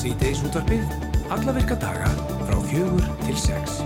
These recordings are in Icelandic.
Sýteis útvarpið, alla virka daga frá fjögur til sex.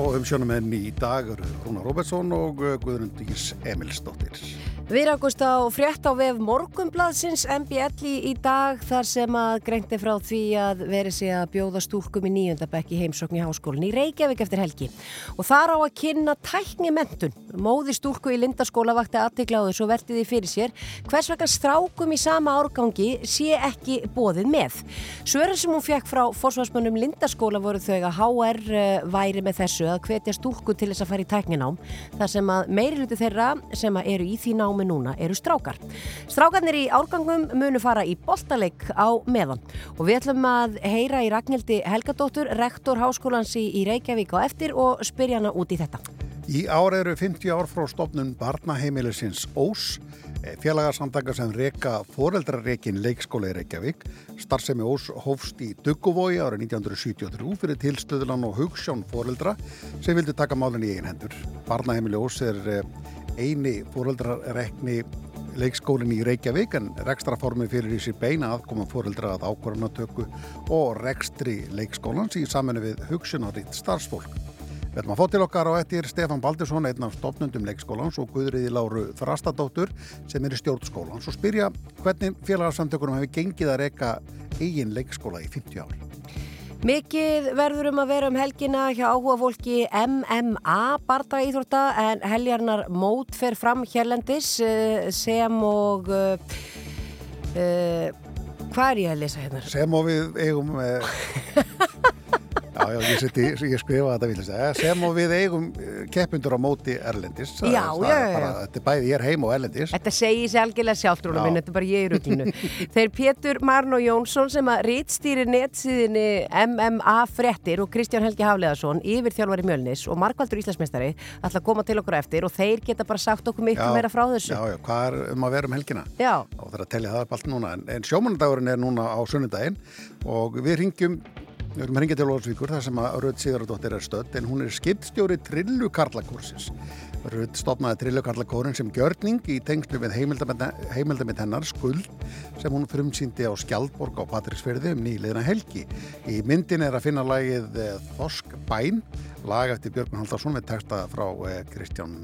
Og um sjónumenn í dag eru Rúna Róbertsson og Guðrundís Emilsdóttir. Við erum ágúst á frétt á vef Morgumbladsins MBL í dag þar sem að greinti frá því að veri sig að bjóða stúlkum í nýjöndabekki heimsókn í háskólinn í Reykjavík eftir helgi. Og þar á að kynna tækni mentun. Móði stúlku í Lindaskóla vakti aðtikla á þessu og velti því fyrir sér hvers vegna strákum í sama árgangi sé ekki bóðið með. Svörin sem hún fekk frá forsvarsmönnum Lindaskóla voru þau að HR eh, væri með þessu að hvetja stúlku til þess að fara í tækninám þar sem að meiri hluti þeirra sem að námi núna eru strákar. Strákarnir í árgangum munu fara í boltaleik á meðan og við ætlum að heyra í Ragnhildi Helgadóttur, rektor háskólans í, Reykjavík á eftir og spyrja hana út í þetta. Í ár eru 50 ár frá stofnun barnaheimilisins Ós, félagarsamtaka sem reka foreldrarreikin leikskóla í Reykjavík. Starfsemi Ós hófst í Dugguvói árið 1973 fyrir tilstöðulan og hugssjón foreldra sem vildi taka málinn í eigin hendur. Barnaheimili Ós er eini fóreldrarekni leikskólinn í Reykjavík en rekstraformi fyrir í sér beina aðkoma fóreldra að ákvarðanatöku og rekstri leikskólans í saminu við hugsunaritt starfsfólk. Við ætlum að fá til okkar á ettir Stefan Baldursson, einn af stofnundum leikskólans og Guðriði Láru Þrastadóttur sem er í stjórnskólans og spyrja hvernig félagsamtökunum hefur gengið að reyka eigin leikskóla í 50 ári. Mikið verður um að vera um helgina hjá áhuga fólki MMA barda íþrótta en heljarnar mót fer fram hérlendis eh, sem og uh, uh, hvað er ég að lesa hérna? Sem og við eigum uh, Já, já, ég, seti, ég skrifa þetta vilja segja sem og við eigum eh, keppindur á móti Erlendis. Já, já, já Þetta er bæði ég er heim og Erlendis. Þetta segir sér algjörlega sjálftrúna minn, þetta er bara ég í rullinu Þeir Pétur Marno Jónsson sem að rítstýri nettsíðinni MMA frettir og Kristján Helgi Hafleðarsson yfir þjálfari Mjölnis og Markvaldur Íslandsmeistari ætla að koma til okkur eftir og þeir geta bara sagt okkur miklu meira frá þessu. Já, já, hvað er um að vera um helgina? Já. Og það er að tellja það upp allt núna en, en sjómanandagurinn er núna á sunnudaginn og við ringjum Við erum að ringja til Lóðsvíkur þar sem að Rödd Síðaradóttir er stödd en hún er skiptstjóri Trillukarlakursins. Rödd stopnaði Trillukarlakórin sem gjörning í tengslu við heimildamitt hennar skuld sem hún frumsýndi á Skjaldborg á Patricksferði um nýliðna helgi. Í myndin er að finna lagið eh, Þosk Bæn, lag eftir Björgun Haldarsson við texta frá eh, Kristján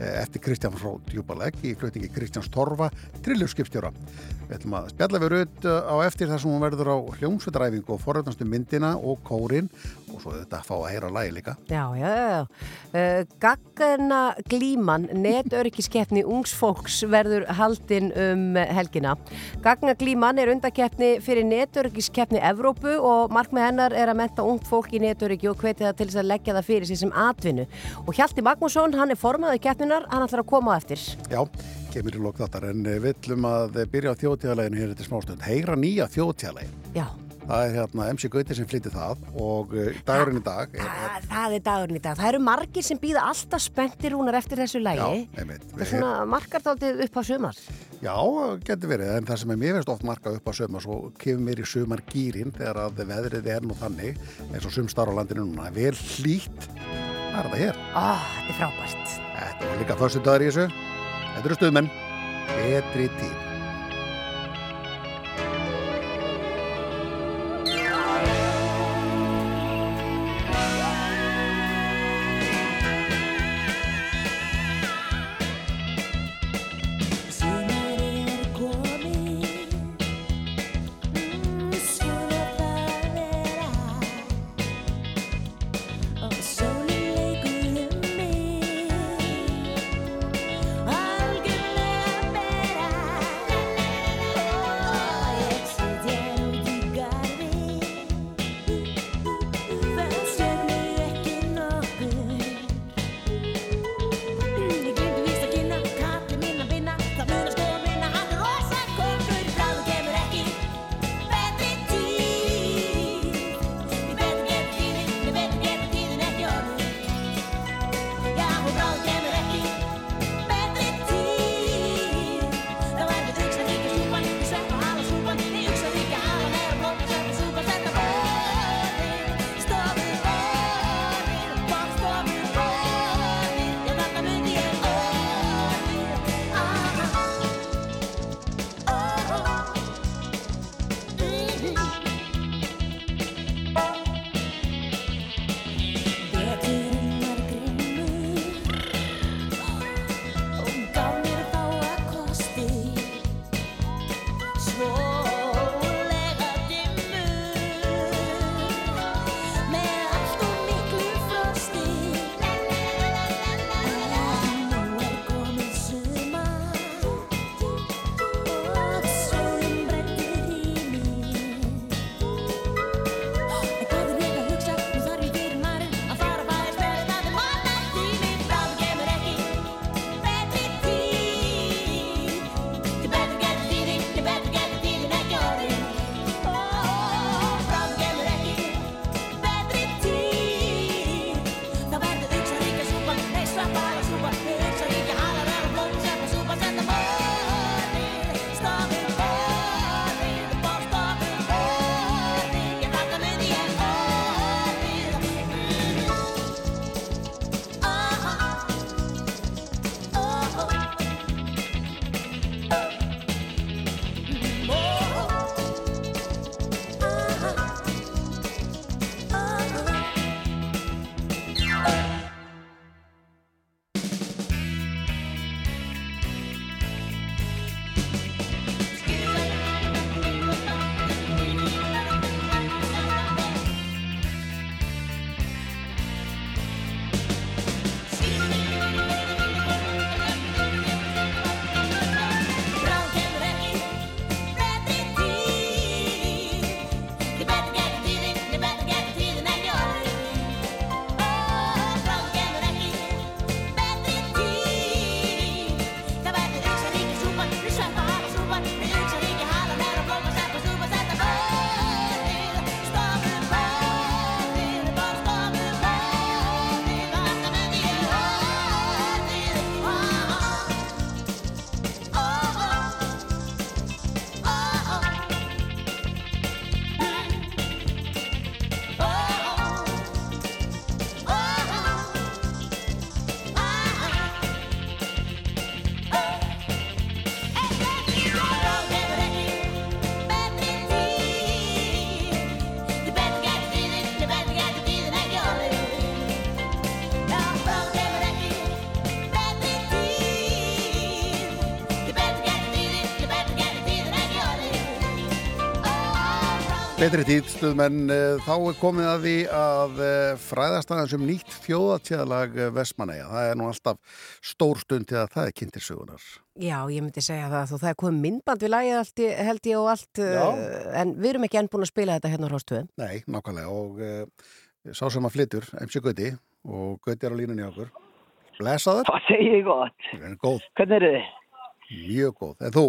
eftir Kristján frá Djúbalegg í flutningi Kristjáns Torfa, trillurskipstjóra. Við ætlum að spjalla við raut á eftir þar sem hún verður á hljómsveitræfingu og forröðnastu myndina og kórin og svo þetta að fá að heyra lægi líka. Já, já, já. Uh, Gaggarna glíman, netöryggiskeppni ungsfólks verður haldinn um helgina. Gaggarna glíman er undakkeppni fyrir netöryggiskeppni Evrópu og markmið hennar er að menta ungt fólk í netöryggi og hvetja það til þess að leggja það fyrir sig sem atvinnu. Og Hjalti Magnússon, hann er formaðið keppninar, hann ætlar að koma eftir. Já, kemur í lók þáttar en við ætlum að byrja á þjóðtíðaleginu hér eftir smástönd. Heyra nýja þjóðtíðalegin. Já. Það er hérna MC Gauti sem flyttir það og dagurinn í dag er, er... Það er dagurinn í dag. Það eru margir sem býða alltaf spenntir húnar eftir þessu lægi. Það er svona margar þáttið upp á sömar. Já, getur verið. En það sem er mér veist oft markað upp á sömar svo kemur mér í sömar gýrin þegar að veðrið er nú þannig eins og sumstar á landinu núna. Vel hlýtt. Það er það hér. Ó, þetta er frábært. Þetta var líka fyrstu dagur í þessu. Þetta eru stuðmenn. Betri tíð. Betri tíð stuðmenn þá er komið að því að fræðastæðan sem nýtt þjóðatíðalag Vestmanæja, það er nú alltaf stór stund til að það er kynntirsögunar Já, ég myndi segja það þú það er komið myndband við lagið allt, held ég og allt Já. en við erum ekki enn búin að spila þetta hérna á Róstöðum Nei, nákvæmlega og uh, sá sem að flyttur, MC Gauti og Gauti er á línunni okkur Blesaður? Hvað segir ég gott? Hvernig eru þið? Mjög góð, en þú?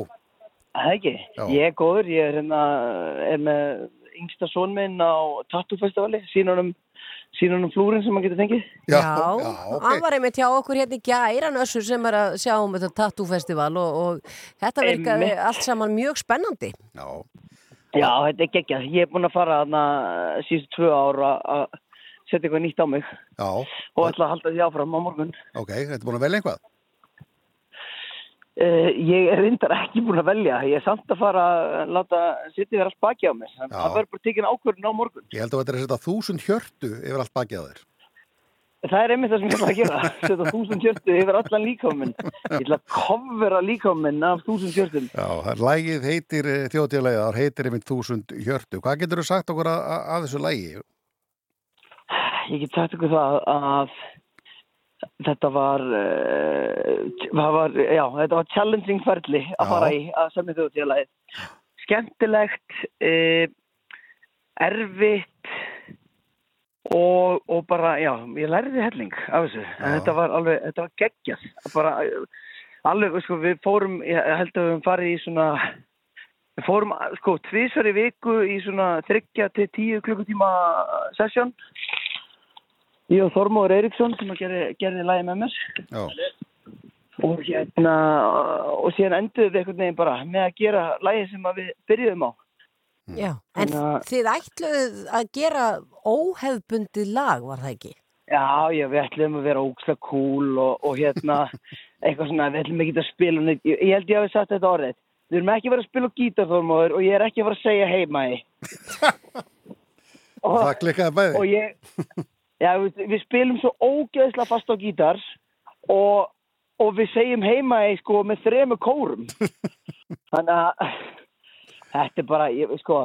Það ekki, Já. ég er góður, ég er, hérna, er með yngsta són minn á Tattoo-festivali, sínunum, sínunum flúrin sem maður getur fengið. Já, Já okay. hann var einmitt hjá okkur hérna í gæran össur sem er að sjá um þetta Tattoo-festival og, og þetta virkaði allt saman mjög spennandi. Já, Já þetta er geggjað. Ég er búin að fara þarna síðust tvö ára að setja eitthvað nýtt á mig Já. og ætla að halda því áfram á morgun. Ok, þetta er búin að velja einhvað? Uh, ég er reyndar ekki búin að velja. Ég er samt að fara að láta sittið vera allt baki á mér. Það verður bara tekinn ákvörðin á morgun. Ég held að þetta er að setja þúsund hjörtu yfir allt baki á þér. Það er einmitt það sem ég ætla að gera. Setja þúsund hjörtu yfir allan líkáminn ég ætla að kofvera líkáminn af þúsund hjörtum. Já, lægið heitir eh, þjóðtíðlega, það heitir einmitt þúsund hjörtu. Hvað getur þú sagt okkur að, að þessu lægi? Ég get sagt okkur það að þetta var, uh, var já, þetta var challenging ferli að fara í að semja þjóðtíðalagið skemmtilegt uh, erfitt og, og bara, já, ég læriði helling af þessu, þetta var alveg þetta var geggjast bara, alveg, sko, við fórum, ég held að við farið í svona við fórum, sko, tvísverði viku í svona 30-10 klukkutíma sessjón Ég og Þormóður Eiríksson sem gerði, gerði lægi með mér Já. og hérna og síðan enduðu við einhvern veginn bara með að gera lægi sem við byrjuðum á mm. Já, en Þannig, þið ætluð að gera óhefbundið lag, var það ekki? Já, já, við ætlum að vera ógslægt cool og, og hérna eitthvað svona, við ætlum ekki að spila ég, ég held ég að við satt þetta orðið við erum ekki að vera að spila gítar Þormóður og ég er ekki að vera að segja heima í og, Það klikkaði bæði og ég Já, við, við spilum svo ógeðsla fast á gítar og, og við segjum heima í sko með þremu kórum. Þannig að þetta er bara, ég, sko,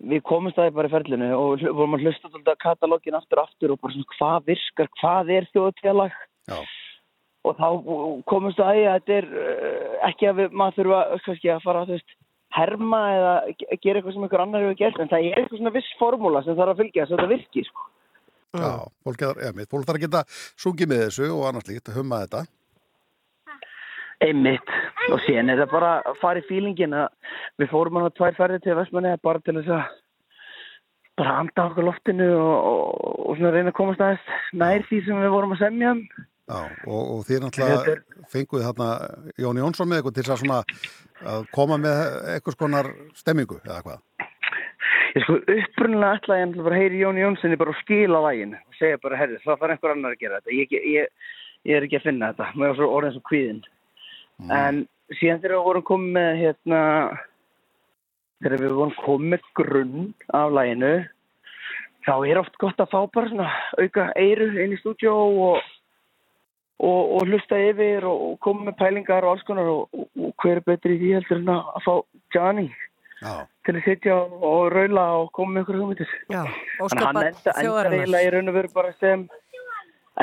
við komum staði bara í ferlinu og vorum að hlusta alltaf katalógin aftur og aftur og bara svona hvað virkar, hvað er þjóðtjálag? Já. Og þá komum staði að þetta er uh, ekki að við, maður þurfa kannski að fara að þú veist, herma eða gera eitthvað sem einhver annar hefur gert en það er eitthvað svona viss formúla sem þarf að fylgja þess að þetta virkir sko. Já, fólk þarf að geta sungið með þessu og annars líkt að humma þetta. Einmitt og síðan er það bara að fara í fílingin að við fórum hann á tvær ferði til Vestmanni bara til þess að bara anda okkur loftinu og, og, og svona reyna að komast aðeins nær því sem við vorum að semja um. Já, og, og þið náttúrulega fenguði þarna Jón Jónsson með eitthvað til að, að koma með eitthvað skonar stemmingu eða hvað? Ég sko upprunlega ætlaði ég að heyri Jón Jónssoni bara og skila lægin og segja bara, herri, það fara einhver annar að gera þetta. Ég, ég, ég er ekki að finna þetta. Mér var svo orðin svo kvíðinn. Mm. En síðan þegar við vorum komið hérna, þegar við vorum komið grunn af læginu, þá er oft gott að fá bara svona auka eiru inn í stúdjó og, og, og hlusta yfir og koma með pælingar og alls konar og, og hver er betri því heldur en að fá Johnny. Já. til að sitja og raula og koma með einhverju hugmyndir þannig að hann enda, endar eiginlega í raun og veru bara sem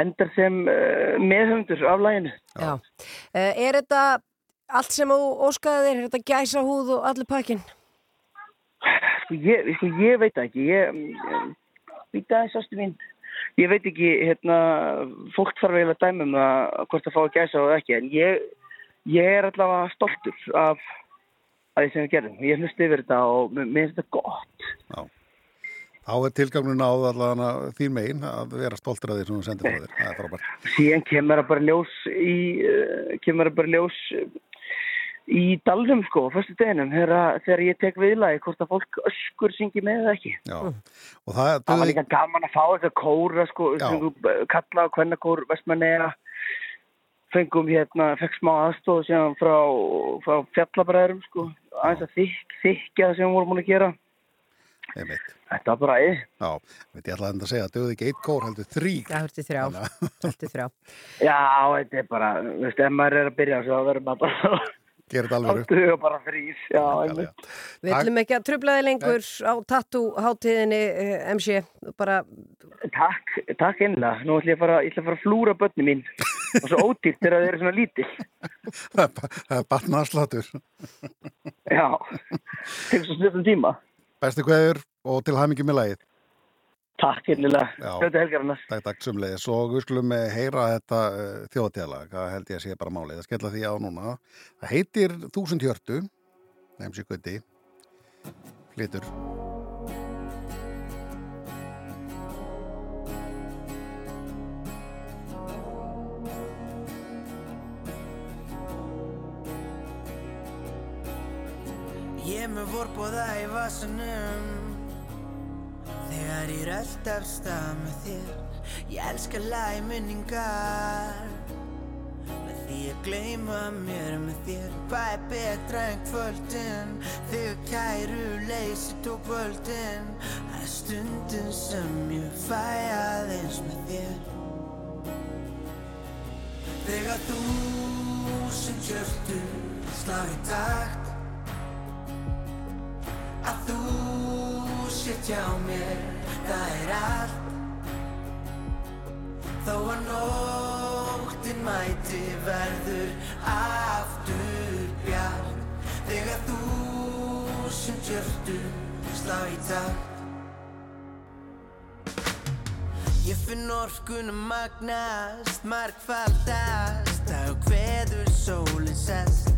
endar sem uh, meðhundur af læginu Já. Uh, Er þetta allt sem þú óskaði þér, er þetta gæsa húð og allir pakkin? Sko ég, sko, ég veit ekki ég, ég, ég, ég veit ekki hérna, fólk þarf eiginlega að hvort það fá að gæsa og ekki en ég er allavega stoltur af að því sem við gerum. Ég hlusti yfir þetta og mér finnst þetta gott. Já. Er á allavega þín megin að vera stoltur að því sem þú sendir frá þér. Það er frábært. Síðan kemur það bara ljós í, uh, kemur það bara ljós í dalrum sko, fyrstu deginum, þegar, ég tek viðlagi hvort að fólk öskur syngi með það ekki. Já. Og það, það var líka gaman að fá þetta kóra sko, kalla á hvernakór, vestmannega fengum hérna, fekk smá aðstof sem frá, frá fjallabræðurum sko, aðeins að þykk, þykja sem við vorum múin að gera. Einmitt. Þetta var bara einn Já, veit ég ætlaði að segja, döðu ekki eitt kór heldur þrý Já, heldur þrjá, Já, þetta er bara, þú veist, ef maður er að byrja svo verður maður bara Þetta alveg upp. Áttu huga bara frýs, já. Við ætlum ekki að trublaði lengur á tattoo-háttíðinni eh, MC, bara Takk, takk einlega. Nú ætlum ég að fara, ég ætla að fara að flúra börni mín. Og svo ódýrt er að þeir eru svona lítill. Það er batnaðarslatur. Já, tegur svo snöfnum tíma. Bestu hverjur og til hamingi með lagið. Takk. Já. Þetta helgar hann. Takk, takk sumleiðis og við skulum eh, heyra þetta uh, þjóðtíðalag, það held ég að sé bara málið, það skella því á núna. Það heitir Þúsund hjörtu, nefnsi gutti, flytur. Ég með vorbóða í vasanum Þegar ég rölt af stað með þér Ég elska lagi minningar. Með því að gleyma mér með þér Hvað er betra en kvöldin? Þegar kæru leysi tók kvöldin. Það er stundin sem ég fæ aðeins með þér. Þegar þú sem hjörtu slá í takt að þú sitt hjá mér, það er allt. Þó að nóttin mæti verður aftur bjart. Þegar þú sem hjörtu slá í takt. Ég finn orkun að magnast, markfaldast Dag og hveður sólinn sest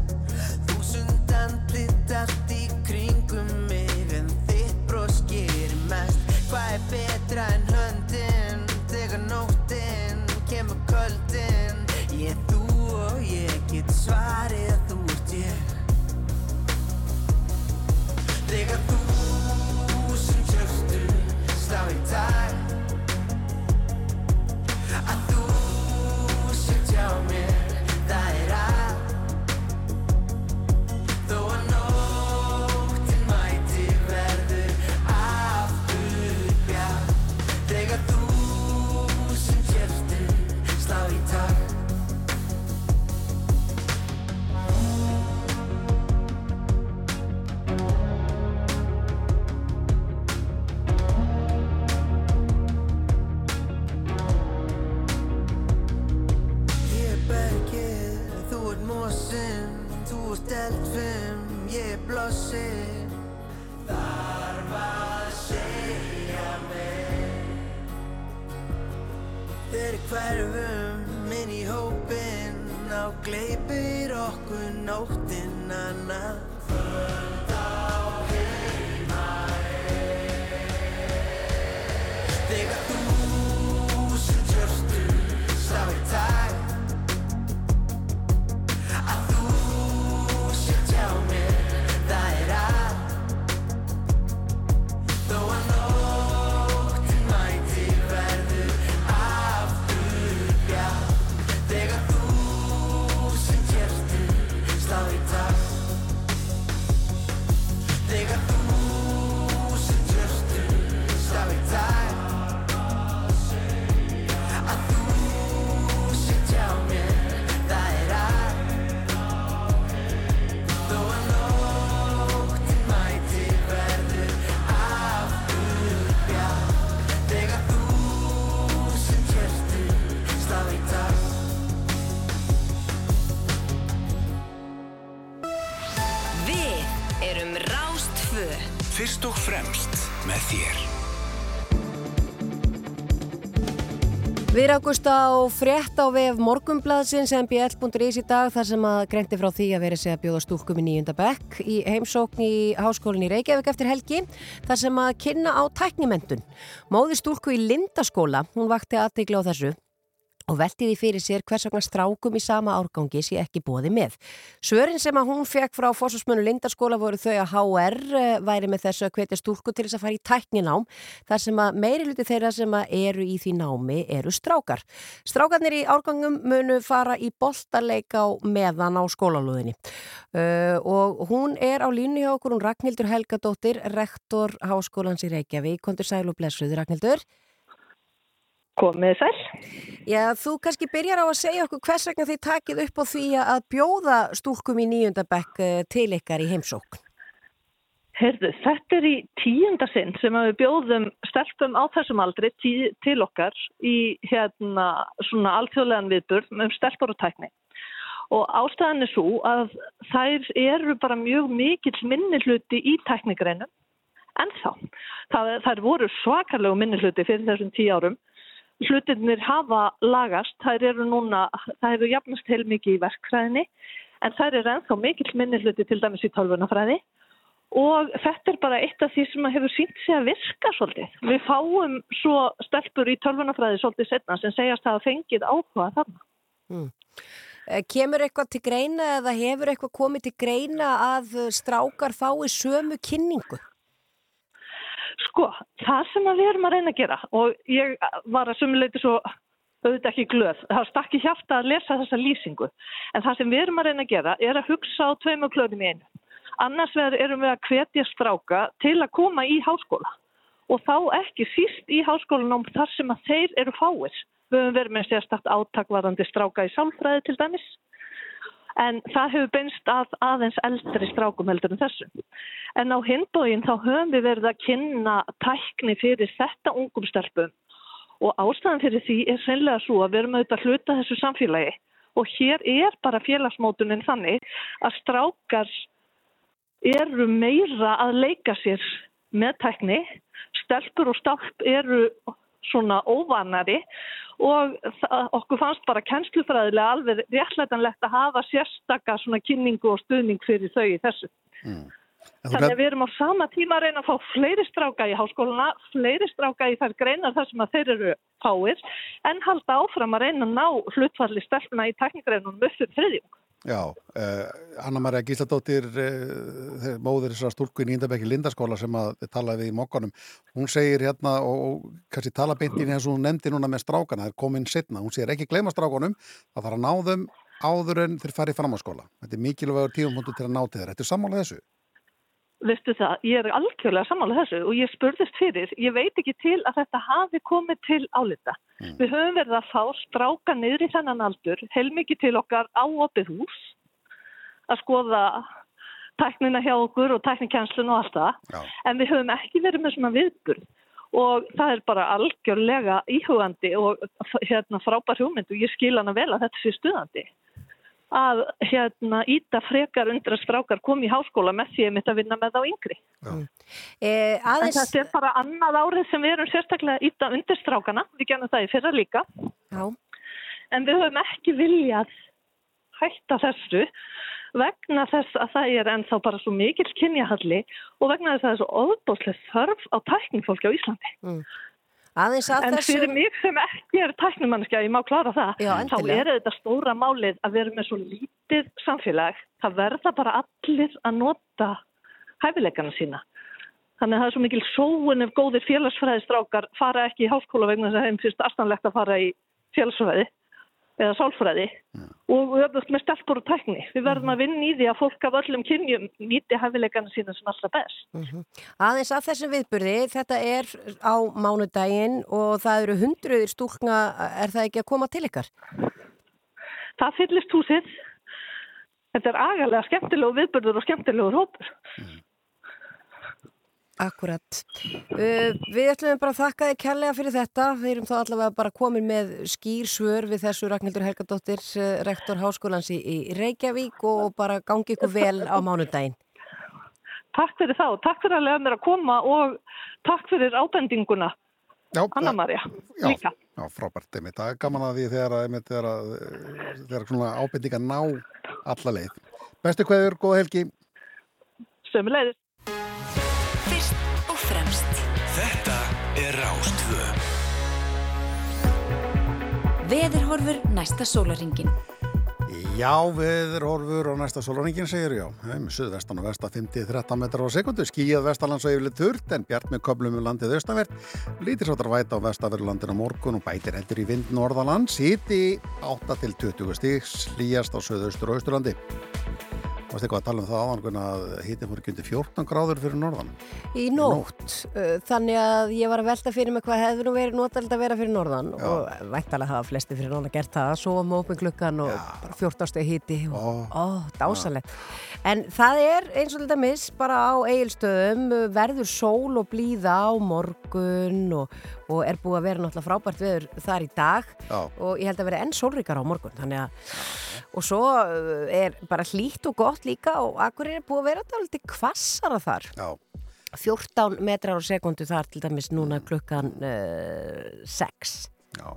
Hvað er betra en höndin Þegar nóttin kemur köldin Ég er þú og ég get svarið að þú ert ég. Þegar þú Við rákust á frétt á vef morgumblaðsins mbl.is í dag þar sem að greinti frá því að verið sig að bjóða stúlkum í nýjunda bekk í heimsókn í háskólinni í Reykjavík eftir helgi þar sem að kynna á tæknimentun. Móði stúlku í Lindaskóla, hún vakti aðtegla á þessu og velti því fyrir sér hvers vegna strákum í sama árgangi sé ekki bóði með. Svörin sem að hún fekk frá fórsvarsmönu Lindarskóla voru þau að HR eh, væri með þessu að hvetja stúlku til þess að fara í tækninám þar sem að meiri luti þeirra sem eru í því námi eru strákar. Strákarnir í árgangum munu fara í boltaleik á meðan á skólalúðinni uh, og hún er á línu hjá okkur, hún Ragnhildur Helgadóttir, rektor Háskólans í Reykjavík. Kontur sæl og blessuð, Ragnhildur. Komið sæl. Já, þú kannski byrjar á að segja okkur hvers vegna þið takið upp á því að bjóða stúlkum í nýjöndabekk eh, til ykkar í heimsókn. Heyrðu, þetta er í tíunda sinn sem við bjóðum stelpum á þessum aldri tí, til okkar í hérna svona alþjóðlegan viðburð um stelpur og tækni. Og ástæðan er svo að þær eru bara mjög mikill minni hluti í tæknigreinum en þá. Það, þær voru svakarlegu minni hluti fyrir þessum tíu árum. Hlutinir hafa lagast, þær eru núna, þær eru jafnast heil mikið í verkfræðinni en þær eru ennþá mikill minni hluti til dæmis í tölvunafræði og þetta er bara eitt af því sem hefur sínt sig að virka svolítið. Við fáum svo stelpur í tölvunafræði svolítið setna sem segjast að það fengið áhuga þarna. Mm. Kemur eitthvað til greina eða hefur eitthvað komið til greina að strákar fái sömu kynningu? Sko, það sem við erum að reyna að gera og ég var að sumuleiti svo auðvitað ekki glöð, það stakk í hjarta að lesa þessa lýsingu en það sem við erum að reyna að gera er að hugsa á tveimu klöðum í einu. Annars erum við að hvetja stráka til að koma í háskóla og þá ekki síst í háskólanum þar sem að þeir eru fáir. Við höfum verið með sérstakt áttakvarandi stráka í sálfræði til dæmis en það hefur beinst að aðeins eldri strákum heldur en þessu. En á hindbógin þá höfum við verið að kynna tækni fyrir þetta ungum stelpum. Og ástæðan fyrir því er sennilega svo að við erum auðvitað að hluta þessu samfélagi. Og hér er bara félagsmótunin þannig að strákar eru meira að leika sér með tækni, stelpur og stálp eru svona óvanari og okkur fannst bara kennslufræðilega alveg réttlætanlegt að hafa sérstakka svona kynningu og stuðning fyrir þau í þessu. Mm. Þannig að við erum á sama tíma að reyna að fá fleiri stráka í háskóluna, fleiri stráka í þær greinar þar sem að þeir eru fáir en halda áfram að reyna að ná hlutfalli stelpuna í teknikreinunum upp fyrir þriðjum. Já, uh, Anna-Maria Gísladóttir, uh, móður þessar stúlku í Nýndabæki Lindaskóla sem að talaði við í mokkanum, hún segir hérna og, og kannski tala beintin eins og hún nefndi núna með strákana, það er komin setna, hún segir ekki gleyma strákunum, það þarf að ná þeim áður en þeir farið fram á skóla. Þetta er mikilvægur tíumhundu til að ná til þeir. Þetta er sammálað þessu? Veistu það, ég er algjörlega sammálað þessu og ég spurðist fyrir, ég veit ekki til að þetta hafi komið til álita. Mm. Við höfum verið að fá stráka niður í þennan aldur, heilmikið til okkar á opið hús, að skoða tæknina hjá okkur og tæknikænslun og allt það, Já. en við höfum ekki verið með svona viðburð og það er bara algjörlega íhugandi og hérna frábær hugmynd og ég skil hana vel að þetta sé stuðandi að hérna íta frekar undir að strákar komi í háskóla með því að mitt að vinna með þá yngri. Eh, aðeins... En þetta er bara annað árið sem við erum sérstaklega íta undir strákana, við genum það í fyrra líka. Já. En við höfum ekki viljað hætta þessu vegna þess að það er ennþá bara svo mikil kynjahalli og vegna þess að það er svo óbúslega þörf á tækningfólki á Íslandi. Mm. En þessu... fyrir mig sem ekki er tæknumannskja, ég má klára það, Já, þá er þetta stóra málið að vera með svo lítið samfélag, það verða bara allir að nota hæfileikana sína. Þannig að það er svo mikil sóun ef góðir félagsfræðistrákar fara ekki í háskóla vegna þess að þeim finnst aðstæðanlegt að fara í félagsfræði eða sálfræði mm. og öfugt með stelpur og tækni. Við verðum að vinna í því að fólk af öllum kynjum nýti hæfileikana sína sem allra best. Mm -hmm. Aðeins að þessum viðburði, þetta er á mánudaginn og það eru hundruður stúlna, er það ekki að koma til ykkar? Það fyllist húsið. Þetta er agalega skemmtilegu viðburður og skemmtilegur hópur. Mm. Akkurat. Uh, við ætlum bara að þakka þig kærlega fyrir þetta. Við erum þá allavega bara komin með skýr svör við þessu Ragnhildur Helgadóttir, uh, rektor Háskólans í, í Reykjavík og bara gangi ykkur vel á mánudaginn. Takk fyrir þá. Takk fyrir að lega mér að koma og takk fyrir ábendinguna. Já, Anna-Maria, líka. Já, frábært. Það er gaman að því þegar, þegar, þegar, þegar ábendinga ná alla leið. Bestu hverjur, góða helgi. Sömulegðis. Er Rástvö. Veðurhorfur næsta sólaringin. Já, veðurhorfur á næsta sólaringin segir já. Með suðvestan og vesta 50-13 metrar á sekundu. Skíjað vestalands og yfirlega þurrt en bjart með köplum um landið austanvert. Lítirsáttar væta á vestaverðurlandin á morgun og bætir heldur í vind norðaland. Sýti 8-20 stíks, slíjast á söðaustur og austurlandi. Varst eitthvað að tala um það áðan að hittin fór ekki undir 14 gráður fyrir norðan? Í nótt, uh, þannig að ég var að velta fyrir mig hvað hefði nú verið notalega að vera fyrir norðan Já. og væntalega hafa flesti fyrir norðan gert það að sofa með opin klukkan og bara 14 steg hiti og Ó. ó, dásalegt. En það er eins og þetta mis bara á eigilstöðum, verður sól og blíða á morgun og, og er búið að vera náttúrulega frábært veður þar í dag Já. og ég held að vera enn sólríkar á morgun, þannig að og svo uh, er bara hlýtt og gott líka og akkur er búið að vera alltaf kvassara þar. Já, 14 metrar á sekundu þar til dæmis núna klukkan uh, 6. já,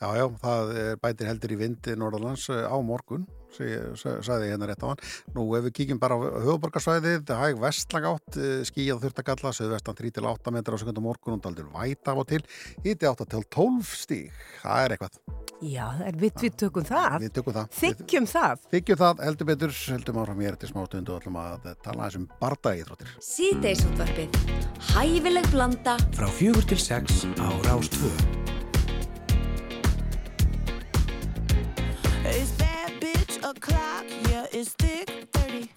já, já, það bætir heldur í vindi norðalands eh, á morgun, sagði ég hérna rétt á hann. Nú ef við kíkjum bara á höfuborgarsvæðið, hæg vestlag átt, eh, skýjað þurftagalla, söðvestan 3-8 metrar á sekundu morgun og daldur væta á og til, hiti 8 til 12 stíg, það er eitthvað, Já, er við, við tökum það. við tökum það. Þykjum það. Þykjum það, heldur betur, heldum áfram mér eftir smá stundu og ætlum að tala þessum bardaíþróttir. Síðdeisútvarpið. Hæfileg blanda. Frá fjögur til sex á Rástvö. O'clock, yeah, it's thick 30.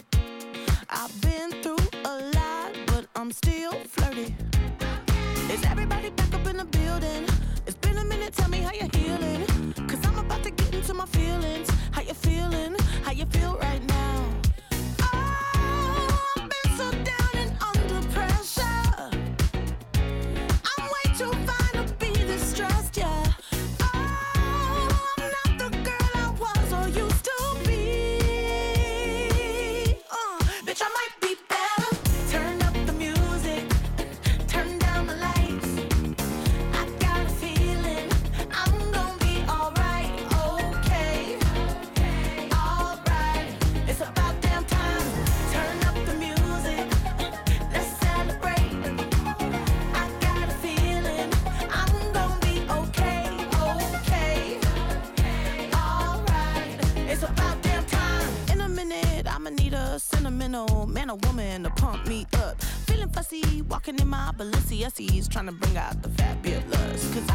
I've been through a lot, but I'm still flirty. Is everybody walking in my Balenciennes, trying to bring out the fabulous. Cause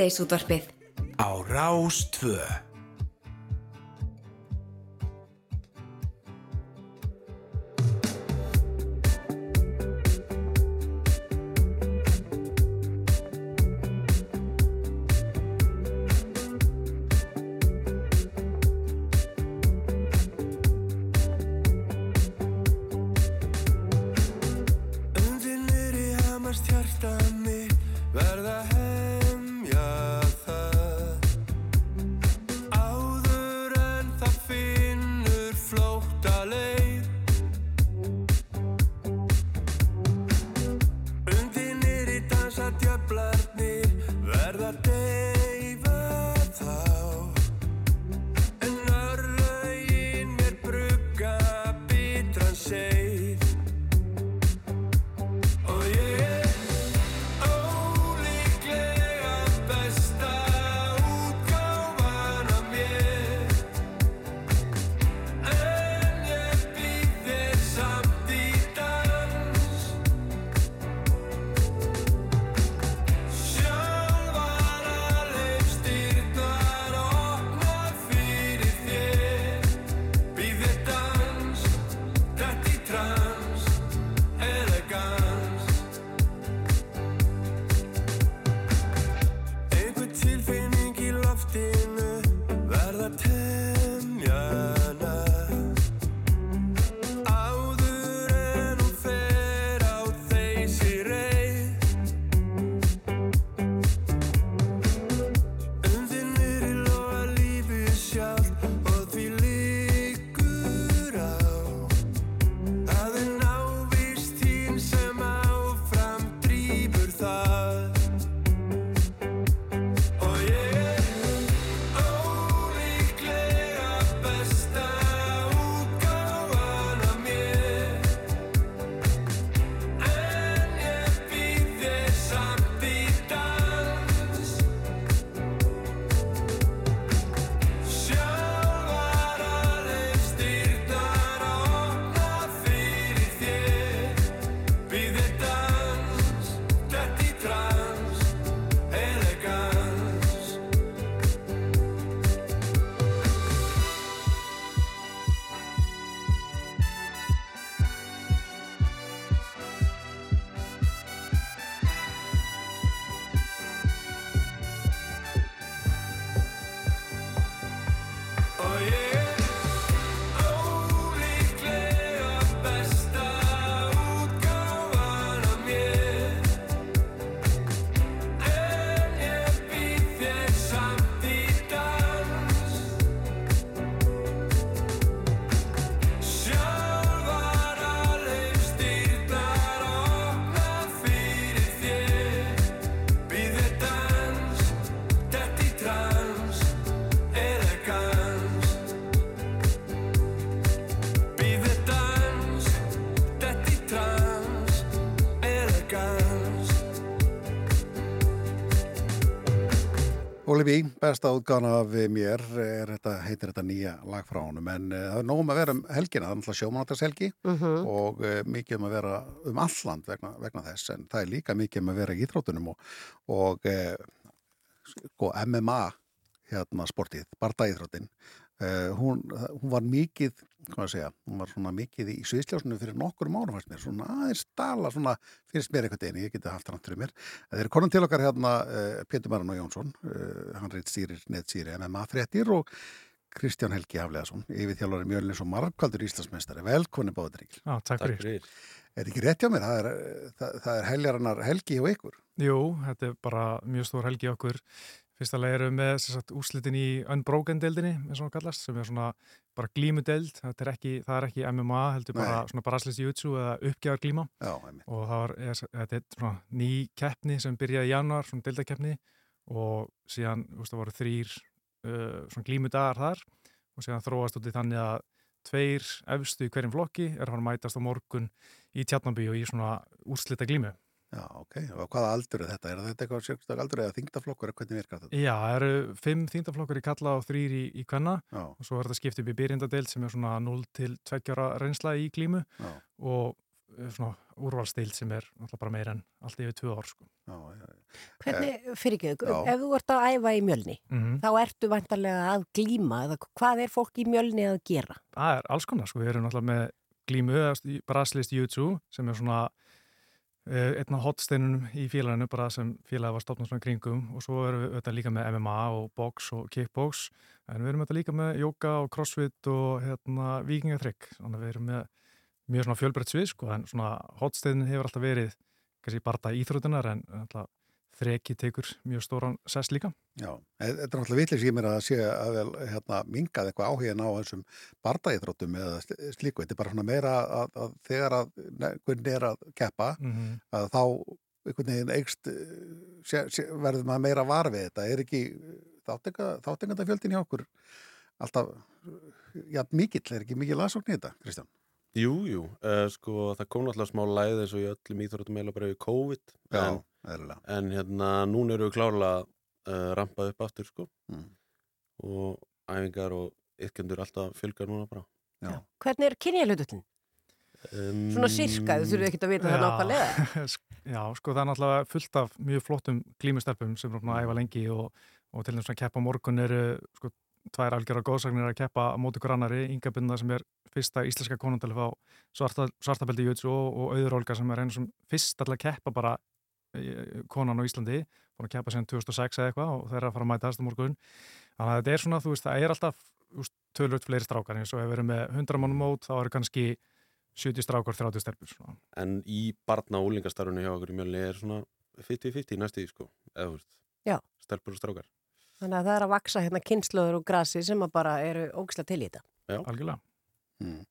Síðdeisútvarpið. Á Rástvö. Besta útgána af mér er þetta, heitir þetta nýja lag frá honum en uh, það er nógum að vera um helgina, það er náttúrulega sjómanáttashelgi Mhm. og uh, mikið um að vera um alland vegna, vegna þess en það er líka mikið um að vera í íþróttunum og, og uh, sko, MMA hérna sportið, bardaíþróttin uh, hún, hún var mikið hvað að segja, hún var svona mikið í sviðsljósinu fyrir nokkur mánu fannst mér, svona aðeins stala svona finnst mér einhvern veginn, ég geti haft hann fyrir mér þeir eru konum til okkar hérna uh, Pétur Maran og Jónsson, uh, hann reynd stýrir neðstýri MMA fréttir og Kristján Helgi Hafleðarsson, yfirþjálfari mjölnins og margkaldur Íslandsmeistari, velkonni báðuríkil Já, takk, Takk fyrir. Er ekki rétt hjá mér? Það er, það, það er heljarinnar helgi hjá ykkur. Jú, þetta er bara mjög stór helgi okkur. Fyrsta leið erum við með sem sagt, úrslitin í Unbroken-deildinni, eins og hún kallast, sem er svona bara glímudeld. Er ekki, það er ekki MMA, heldur bara Nei. svona braslis jutsu eða uppgjafar glíma. Já. Og það var, er, þetta er svona ný keppni sem byrjaði í januar, svona deildakeppni og síðan, þú veist, það voru þrýr uh, svona glímudagar þar og síðan þróast út í þannig að tveir efstu í hverjum flokki er að mætast á morgun í Tjarnabí og í svona úrslita glímu. Já, ok. Og hvaða aldur er þetta? Er þetta eitthvað sérkstak aldur eða þingdaflokkur? Hvernig virkar þetta? Já, það eru fimm þýndaflokkur í kalla og þrýr í, í kvenna Já, og svo er þetta skipt upp í byrjindadeild sem er svona 0 til 2 ára reynsla í klímu já, og eh, svona úrvalsdeild sem er náttúrulega bara meira en allt yfir 2 ár sko. já, já. Hvernig, fyrir ekki, já. ef þú ert að æfa í mjölni, Mm þá ertu vantarlega að glíma, eða hvað er fólk í mjölni að gera? Það er alls konar sko, við erum náttúrulega með glímu eða braslist YouTube sem er svona eh, einn af hotsteinunum í félaginu bara sem félagi var stopnað svona í kringum og svo erum við auðvitað líka með MMA og box og kickbox en við erum auðvitað líka með yoga og crossfit og hérna vikingatrygg þannig að við erum með mjög svona fjölbreytt svið sko en svona hotsteinin hefur alltaf verið kannski bara íþrótunar en alltaf þreki tekur mjög stóran sess líka Já, e- þetta er náttúrulega vitlis í mér að sé að vel hérna, mingað eitthvað áhugin á þessum bardaíþróttum eða sl- slíku. Þetta er bara meira að, að þegar að hvernig er að keppa mm -hmm. að þá einhvern veginn sé, sé, verður maður meira var við þetta. Er ekki þáttengandafjöldin hjá okkur alltaf já, mikill, er ekki mikið lasokn í þetta, Kristján? Jú, jú, uh, sko það kom náttúrulega smá læð eins og í öllum íþróttum eða bara við COVID Já, en, en hérna núna eru við klárlega uh, rampað upp aftur sko Mm. og æfingar og yrkendur alltaf fjölgar núna bara Já. Hvernig er kynjalututin? um, Svona sirka, þú þurfum ekki að vita það nákvæmlega. Já, sko það er náttúrulega fullt af mjög flottum glímustelpum sem er að æfa lengi og, og til þess að keppa morgun eru sko tvær algjörða góðsagnir að keppa á móti ykkur annari, Inga Binda sem er fyrsta íslenska konundalif á svarta, svartabeldi Jöts og, og Auður Olga sem er einu sem fyrst alltaf keppa bara eh, konan á Íslandi, búin að keppa sem 2006 eða eitthvað og þeir eru að fara að mæta aðstu morgun. Þannig að þetta er svona, þú veist, það er alltaf tölvöld fleiri strákar. Eins og ef við erum með 100 mannum mót þá eru kannski 70 strákar, 30 stelpur svona. en í barna og úlingastarfinu hjá okkur í mjölni er svona 50-50 næstu sko eða þú veist, Já. stelpur og strákar Þannig að það er að vaksa hérna kynnslóður og grasi sem að bara eru ógislega til í þetta. algjörlega Mm.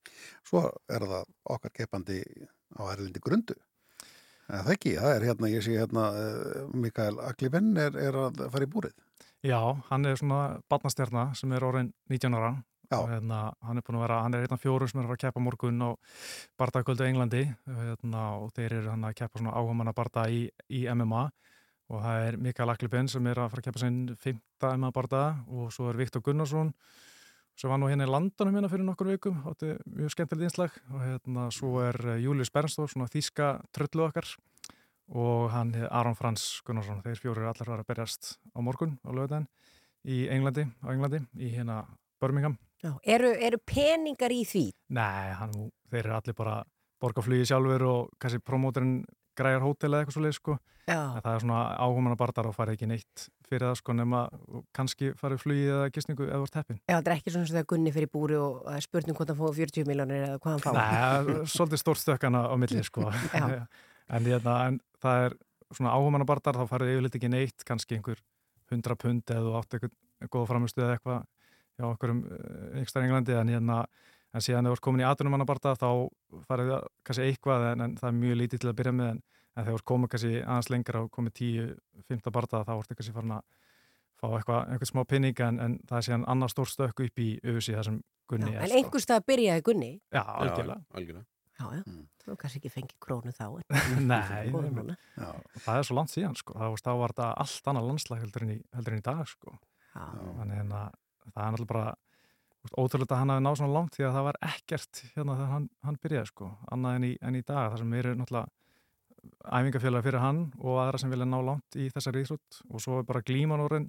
Svo er það okkar keppandi á erlendi grundu. En það ekki, það er hérna, ég sé hérna, uh, Mikael Aklibenn er, er að fara í búrið. Já, hann er svona barnastjarna sem er orðin 19 ára Já. hérna, hann er búin að vera, hann er einn af fjórum sem er að fara að keppa morgun á bardagkvöldu Englandi hérna, og þeir eru hann að keppa svona áhugamanna barda í, í MMA og það er Mikael Aklibin sem er að fara að keppa sinn 5. MMA barda og svo er Viktor Gunnarsson sem var nú hérna í landunum hérna fyrir nokkur vikum átti mjög skemmtilegt einslag og hérna svo er eh, Július Bernstór, svona þýska tröllu okkar og hann er Aron Frans Gunnarsson, þeir fjóru er allar að berjast á morgun á lögudaginn í Englandi, á Englandi, í hérna Birmingham. Já. Eru, eru peningar í því? Nei, hann, þeir eru allir bara borgarflugi sjálfur og kannski promóterinn græjar hótel eða eitthvað svo leið sko. En það er svona áhugamanna barndar og farið ekki neitt fyrir það sko nema kannski farið flugið eða gistningu eða vart heppin. Já, þetta er ekki svona það gunni fyrir búri og það er spurning hvort hann fóðu 40 miljónir eða hvað hann fá. Nei, það svolítið stórt stökkana á milli sko. En, hérna, en það er svona áhugamanna barndar þá farið yfirleitt ekki neitt, kannski einhver 100 pund eða átt eitthvað góða framistu eða eitthvað hjá okkur um einhverstað Englandi en hérna en síðan ef þú ert komin í atvinnumannabarta þá farið það kannski eitthvað en, en það er mjög lítið til að byrja með en, en þegar þú ert komin kannski aðeins lengra og komið 10-15 barta þá ertu kannski farin að fá eitthvað, eitthvað smá pinning en, en það er síðan annar stór stökk upp í öfusi það sem Gunni Já, er en einhvers það byrjaði gunni. Já, algjörlega. Já, algjörlega. Já, já, þú kannski ekki fengið krónu þá Nei, núna. það er svo langt síðan sko. þá, var þetta allt annað landslag heldur en í, heldur en í dag sko. Já. þannig hérna, það er náttúrulega bara ótrúlega að hann hafi náð svona langt því að það var ekkert hérna þegar hann, hann byrjaði sko, annað en í, en í dag þar sem eru náttúrulega æfingafélag fyrir hann og aðra sem vilja ná langt í þessari íþrótt og svo er bara glíman orðin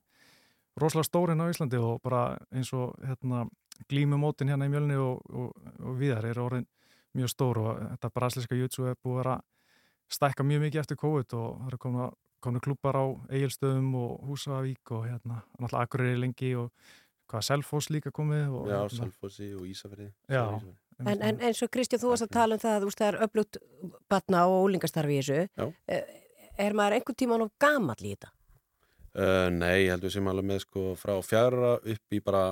rosalega stórin á Íslandi og bara eins og hérna, glímumótin hérna í mjölni og, og, og viðar er orðin mjög stór og þetta brasliska jutsu er búið að stækka mjög mikið eftir COVID og það eru komin, komin klúpar á Egilstöðum og Húsavík og hérna náttúrulega Akureyri lengi og hvað Selfoss líka komið og, Já, hérna, Selfossi og Ísafriði Já, En, en eins og Kristján, þú varst að tala um það að það er öflugt batna og ólingastarfi í þessu. Já. Eh, Er maður einhvern tíman of gamall í þetta? Uh, nei, ég held við sem alveg með sko frá fjara upp í bara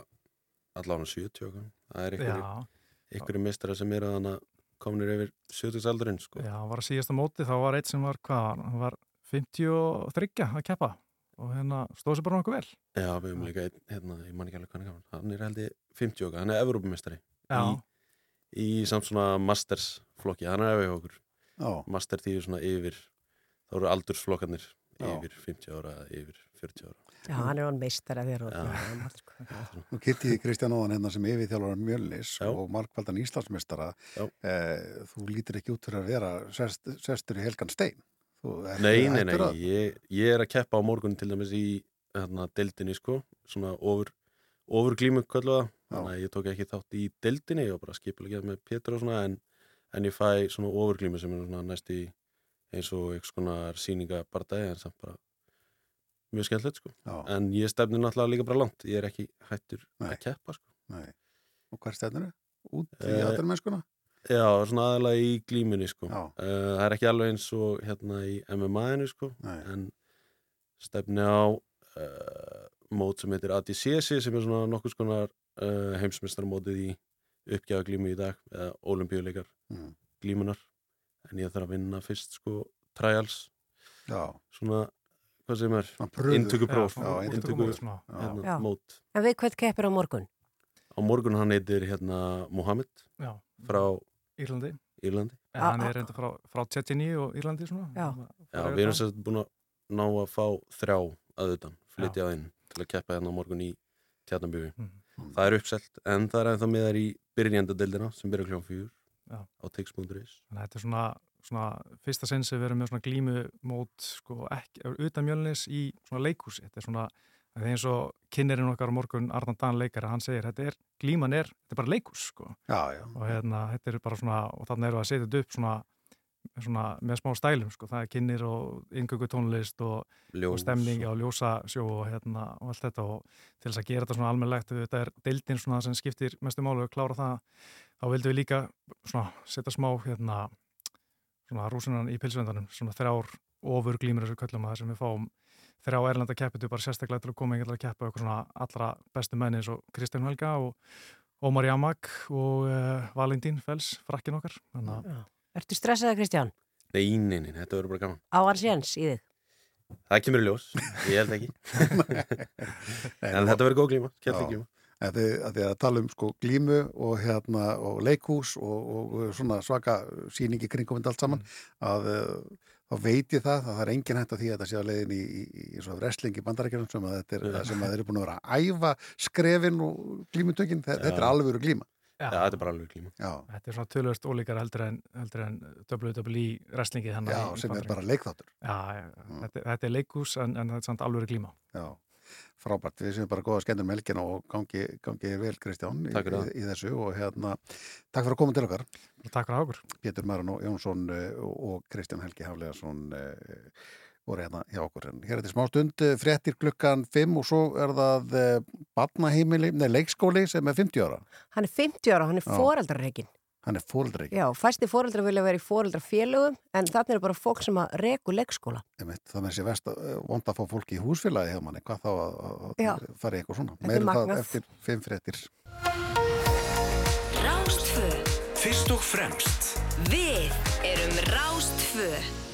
allavega 70 okkar. Það er ykkur mistara sem eru þannig kominir yfir 70 aldurinn sko. Já, var að síðasta móti, þá var eitt sem var hvað, hann var 53 að keppa og hérna stóð sér bara nokkuð vel. Já, við höfum líka einn, hérna, ég man ekki alveg hann gaman. Hann er held ég 50 okkar, hann er Evrópumistari Já. í, í samt svona Masters flokki, hann er eftir okkur. Já. Master því svona yfir, þá eru aldursflokkarnir Já. yfir 50 ára, yfir 40 ára. Já, hann er hann Já. gamall, sko. Já. Nú kittiði Kristján Óðan hérna sem yfirþjálfur Mjölnis og markvaldan Íslandsmeistara eh, þú lítir ekki út fyrir að vera sest, sestur í Helgan Stein Nei, nei, nei, að- ég, ég er að keppa á morgun til dæmis í hérna, deildinni sko, svona ofur, ofur glímu köllu það, þannig að ég tók ekki þátt í deildinni, ég var bara skipulegið með Pétur og svona, en, en ég fæ svona ofur glímu sem er svona næst í eins og eitthvað svona síninga bardagi, en samt bara mjög skemmtilegt sko, Já. en ég stefni náttúrulega líka bara langt, ég er ekki hættur Nei. að keppa sko. Nei. Og hvað er stefnir Út í Eh, aðalmennskuna? Já, svona aðalega í glímunni sko. Uh, það er ekki alveg eins og hérna í MMA-inu sko, en stefni á uh, mót sem heitir ADCC sem er svona nokkuð skonar uh, heimsmyndstarmótið í uppgjafa glímu í dag eða olimpíuleikar Mm. glímunar en ég þarf að vinna fyrst sko trials Já. svona, hvað sem er pröfu. inntökupróf Já, já, inntöku, svona. Já. hérna, mót En við hvert keppir á morgun? á morgun hann heitir hérna Mohamed Já. frá Írlandi. Írlandi En hann er reynda frá, frá Tjetjini og Írlandi svona. Já. Já, við erum sérst búin að ná að fá þrjá aðutan, flytja að inn til að keppa hérna á morgun í tjarnabjöfi. Mhm. Það er uppselt, en það er ennþá með þær í byrjandadeildina sem byrja kljón fjúr á tix.is. Að þetta er svona, svona fyrsta sinn sem við erum með svona glímumót sko, ekki, utan mjölnis í svona leikhúsi. Þetta er svona, það er eins og kynnerinn okkar á morgun, Arnan Dan leikari, hann segir, þetta er, glíman er, þetta er bara leikhús, sko. Já, já. Og hérna, þetta er bara svona, og þannig við að setja þetta upp svona, svona með smá stælum, sko. Það er kynir og yngöngu tónlist og, og stemning og ljósasjó og hérna og allt þetta og til þess að gera þetta svona almennlegt, þetta er deildin svona sem skiptir mestu málu og klára það, þá vildum við líka svona setja smá hérna svona rúsinan í pilsvendanum, svona þrjár ofur glímur þessu köllum að þessum við fáum þrjá erlenda keppitu bara sérstaklega til að koma einhverja að keppa eitthvað svona allra bestu menni eins og Kristján Helga og Ómar Jamak og uh, Valendín Fels, frakkin okkar Þannig að Ertu stressaða, Kristján? Nei, nei, nei, þetta verður bara gaman. Á hans jens í þig? Það kemur í ljós, ég held ekki. en þetta verður góð glíma, glíma. Að þið, að að tala um sko glímu og, hérna, og leikhús og, og svona svaka síningi kringum þetta allt saman að uh, þá veit ég það að það er engin hægt að því að þetta sé að leiðin í, í, í svona wrestling í bandarækjunum sem að þetta er, sem að þeir eru búin að vera að æfa skrefin og glímutökin, þetta, þetta er alvöru glíma. Já, þetta er bara alveg glíma. Já, Þetta er svona tölvöld ólíkar heldur en, heldur en WWE wrestlingið hann Já, sem er bara leikþáttur. Já, já, þetta, þetta er leikús en, en þetta er samt alveg glíma. Já, frábært. Við séum bara góða skemmtur með helgina og gangi, gangi vel Kristján í, í, í þessu og hérna, takk fyrir að koma til okkar. Takk fyrir okkur. Pétur Maran Jónsson eh, og og Kristján Helgi Haflegason voru hérna hjá okkur. En hér er þetta smá stund, eh, fréttir klukkan 5 og svo er það eh, barnaheimili, nei, leikskóli sem er 50 ára. Hann er 50 ára, hann er foreldrarreikin. Hann er fóldreik. Já, fæsti foreldrar vilja vera í foreldrafélögum en þarna eru bara fólk sem að reku leikskóla. Það með sér vest að vond að fá fólki í húsfélagi hjá manni, hvað þá að, fara í eitthvað svona. Þetta er Meira um það eftir 5 fréttir. Rástfö. Fyrst og fremst Við erum Rástfö.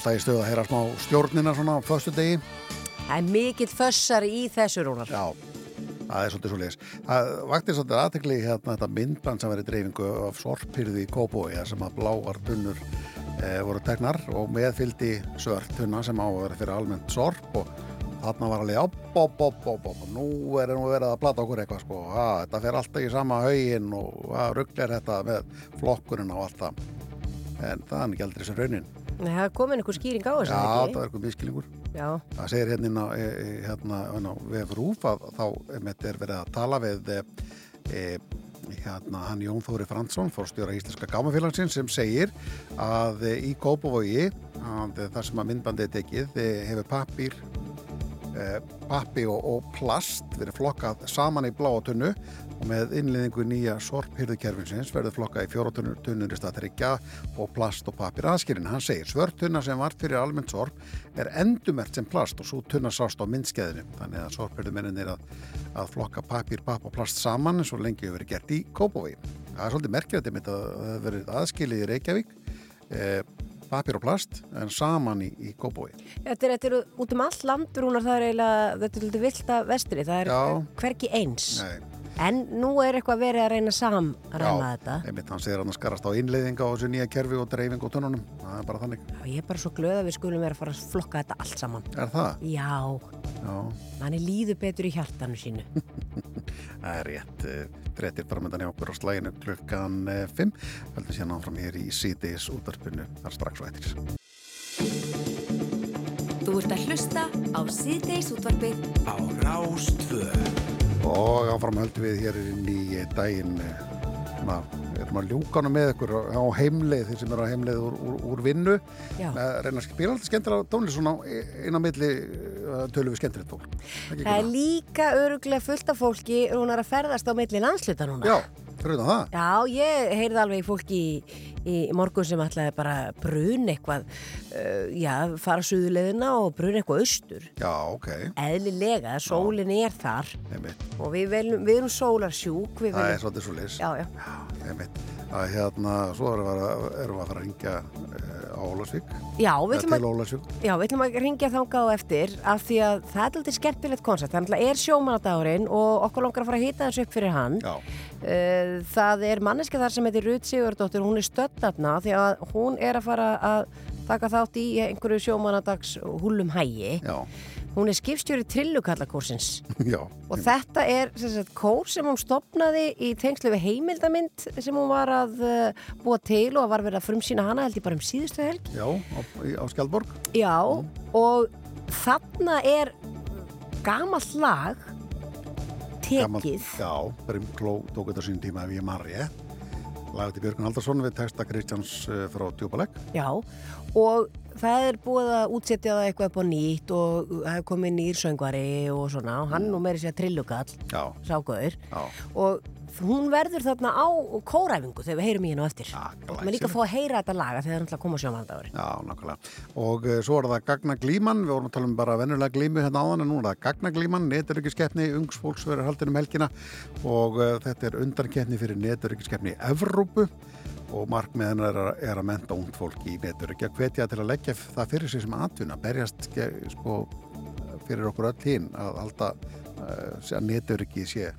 Alltaf í stöðu að heyra smá stjórnina svona á föstu degi. Það er mikill fössar í þessu rúnar. Já, það er svolítið svo leiðis. Það vakti svolítið aðtekli hérna þetta myndband sem í dreifingu af sorphyrði í Kópói sem að bláar tunnur e, voru tegnar og meðfyldi svört tunna sem á vera fyrir almennt sorp og þarna var alveg upp, upp, upp, upp, upp, nú er nú verið að plata okkur eitthvað sko, ha, þetta fer alltaf í sama haugin og rugglir þetta með flokkurinn og allt það. En það er ekki aldrei sem raunin. Nei, það komin einhver skýring á þessu, Já, ekki? það er eitthvað miskilingur. Já. Það segir hérna e, e, hérna, hérna, við rúf að þá er verið að tala við e, e, hérna, hann Jón Þóri Fransson, fórstjóra Íslenska Gámafélagsins sem segir að e, í Kópavogi að þar sem að myndbandið er tekið hefur pappir pappi og, og plast verið flokkað saman í bláa tunnu og með innleðingu nýja sorphyrðukerfinsins verður flokkað í fjóratunur í stað tryggja og plast og pappir aðskirinn. Hann segir svörtunna sem var fyrir almennt sorp er endumert sem plast og svo tunna sást á myndskeiðinu. Þannig að sorphyrðumennin er að, að flokka pappir, papp og plast saman eins og lengi hefur verið gert í Kópói. Það er svolítið merkilegt að það hefur verið aðskilið í Reykjavík eh, pappir og plast en saman í, í Kópói. Þetta er, þetta er út um allt landrúnar, það er eiginlega, þetta er lítið vilt að vestri, það er Já. hverki eins. Nei. En nú er eitthvað verið að reyna sam að reyna þetta. einmitt hann segir hann að skarast á innleiðinga á þessu nýja kerfi og dreifing og tunnunum. Það er bara þannig. Já, ég er bara svo glöð að við skulum vera að fara að flokka þetta allt saman. Er það? Já, Já, manni líður betur í hjartanu sínu. það er rétt. Frettir bara með þannig okkur á slæginu klukkan 5. Heldur síðan áfram hér í síðdeis útarpinu þar strax og eftir. Þú ert að hlusta á síðdeis útvarpið Á Rástvöð. Og áfram höldum við hér inn í daginn na, við erum að ljúka hana með ykkur á heimleið, þeir sem eru á heimleið úr, úr, úr vinnu. Að reyna að spila alltaf skemmtilega tónlist svona inn á milli tölum við skemmtilegt Ekki Það er líka öruglega fullt af fólki rúnar að ferðast á milli landsluta núna. Já, fyrir það Já, ég heyrði alveg fólki í, í morgun sem ætlaði bara að bruna eitthvað, uh, já, fara suðulegðina og bruna eitthvað austur. Já, ok, Eðlilega, sólin er þar einmitt og við, veljum, við erum sólarsjúk. Við Það er viljum, svolítið svo leys já, já. einmitt að hérna, svo erum við að, erum við að fara að ringja uh, á Ólasvík Já, við ætlum að ringja þangað á eftir af því að það er alltaf skemmtilegt koncept. Það er sjómanadagurinn og okkur langar að fara að hýta þessu upp fyrir hann. Já, Uh, það er manneska þar sem heitir Rut Sigurdóttir, hún er stöddafna því að hún er að fara að taka þátt í einhverju sjómanadags húlum hægi. já, Hún er skipstjóri trillukallakórsins og þetta er sagt, kór sem hún stopnaði í tengslu við heimildamind sem hún var að uh, búa til og var verið að frumsýna hana held ég bara um síðustu helg. Já, á, á Skjaldborg Já, og þarna er gamalt lag Gamalt- tekið. Já, Brimkló tók þetta sín tíma ef ég man Lagði til Björgun Haldarsson við texta Kristjáns uh, frá Djúbalegg Já, og það er búið að útsetja það eitthvað upp á nýtt og það er komið nýr söngvari og svona og hann nú meiri sér trillugall, ságauður. Já, og hún verður þarna á kóræfingu þegar við heyrum í hennu eftir. Og maður líka fá að heyra þetta laga þegar það er að koma sjómandagur. já, nákvæmlega. Og uh, svo er það gagnaglíman Við vorum að tala um bara vennulega glímu hérna áðan en nú er það gagnaglíman, neturökkiskeppni ungsfólks verður haldin um helgina. Og uh, þetta er undankeppni fyrir neturökkiskeppni Evrópu. Og markmið hennar er, er að menta ungt fólk í neturökki að hvetja til að leggja það fyrir sig sem atvinna, berjast sko, fyrir okkur öll hinn að halda uh, að neturökki sé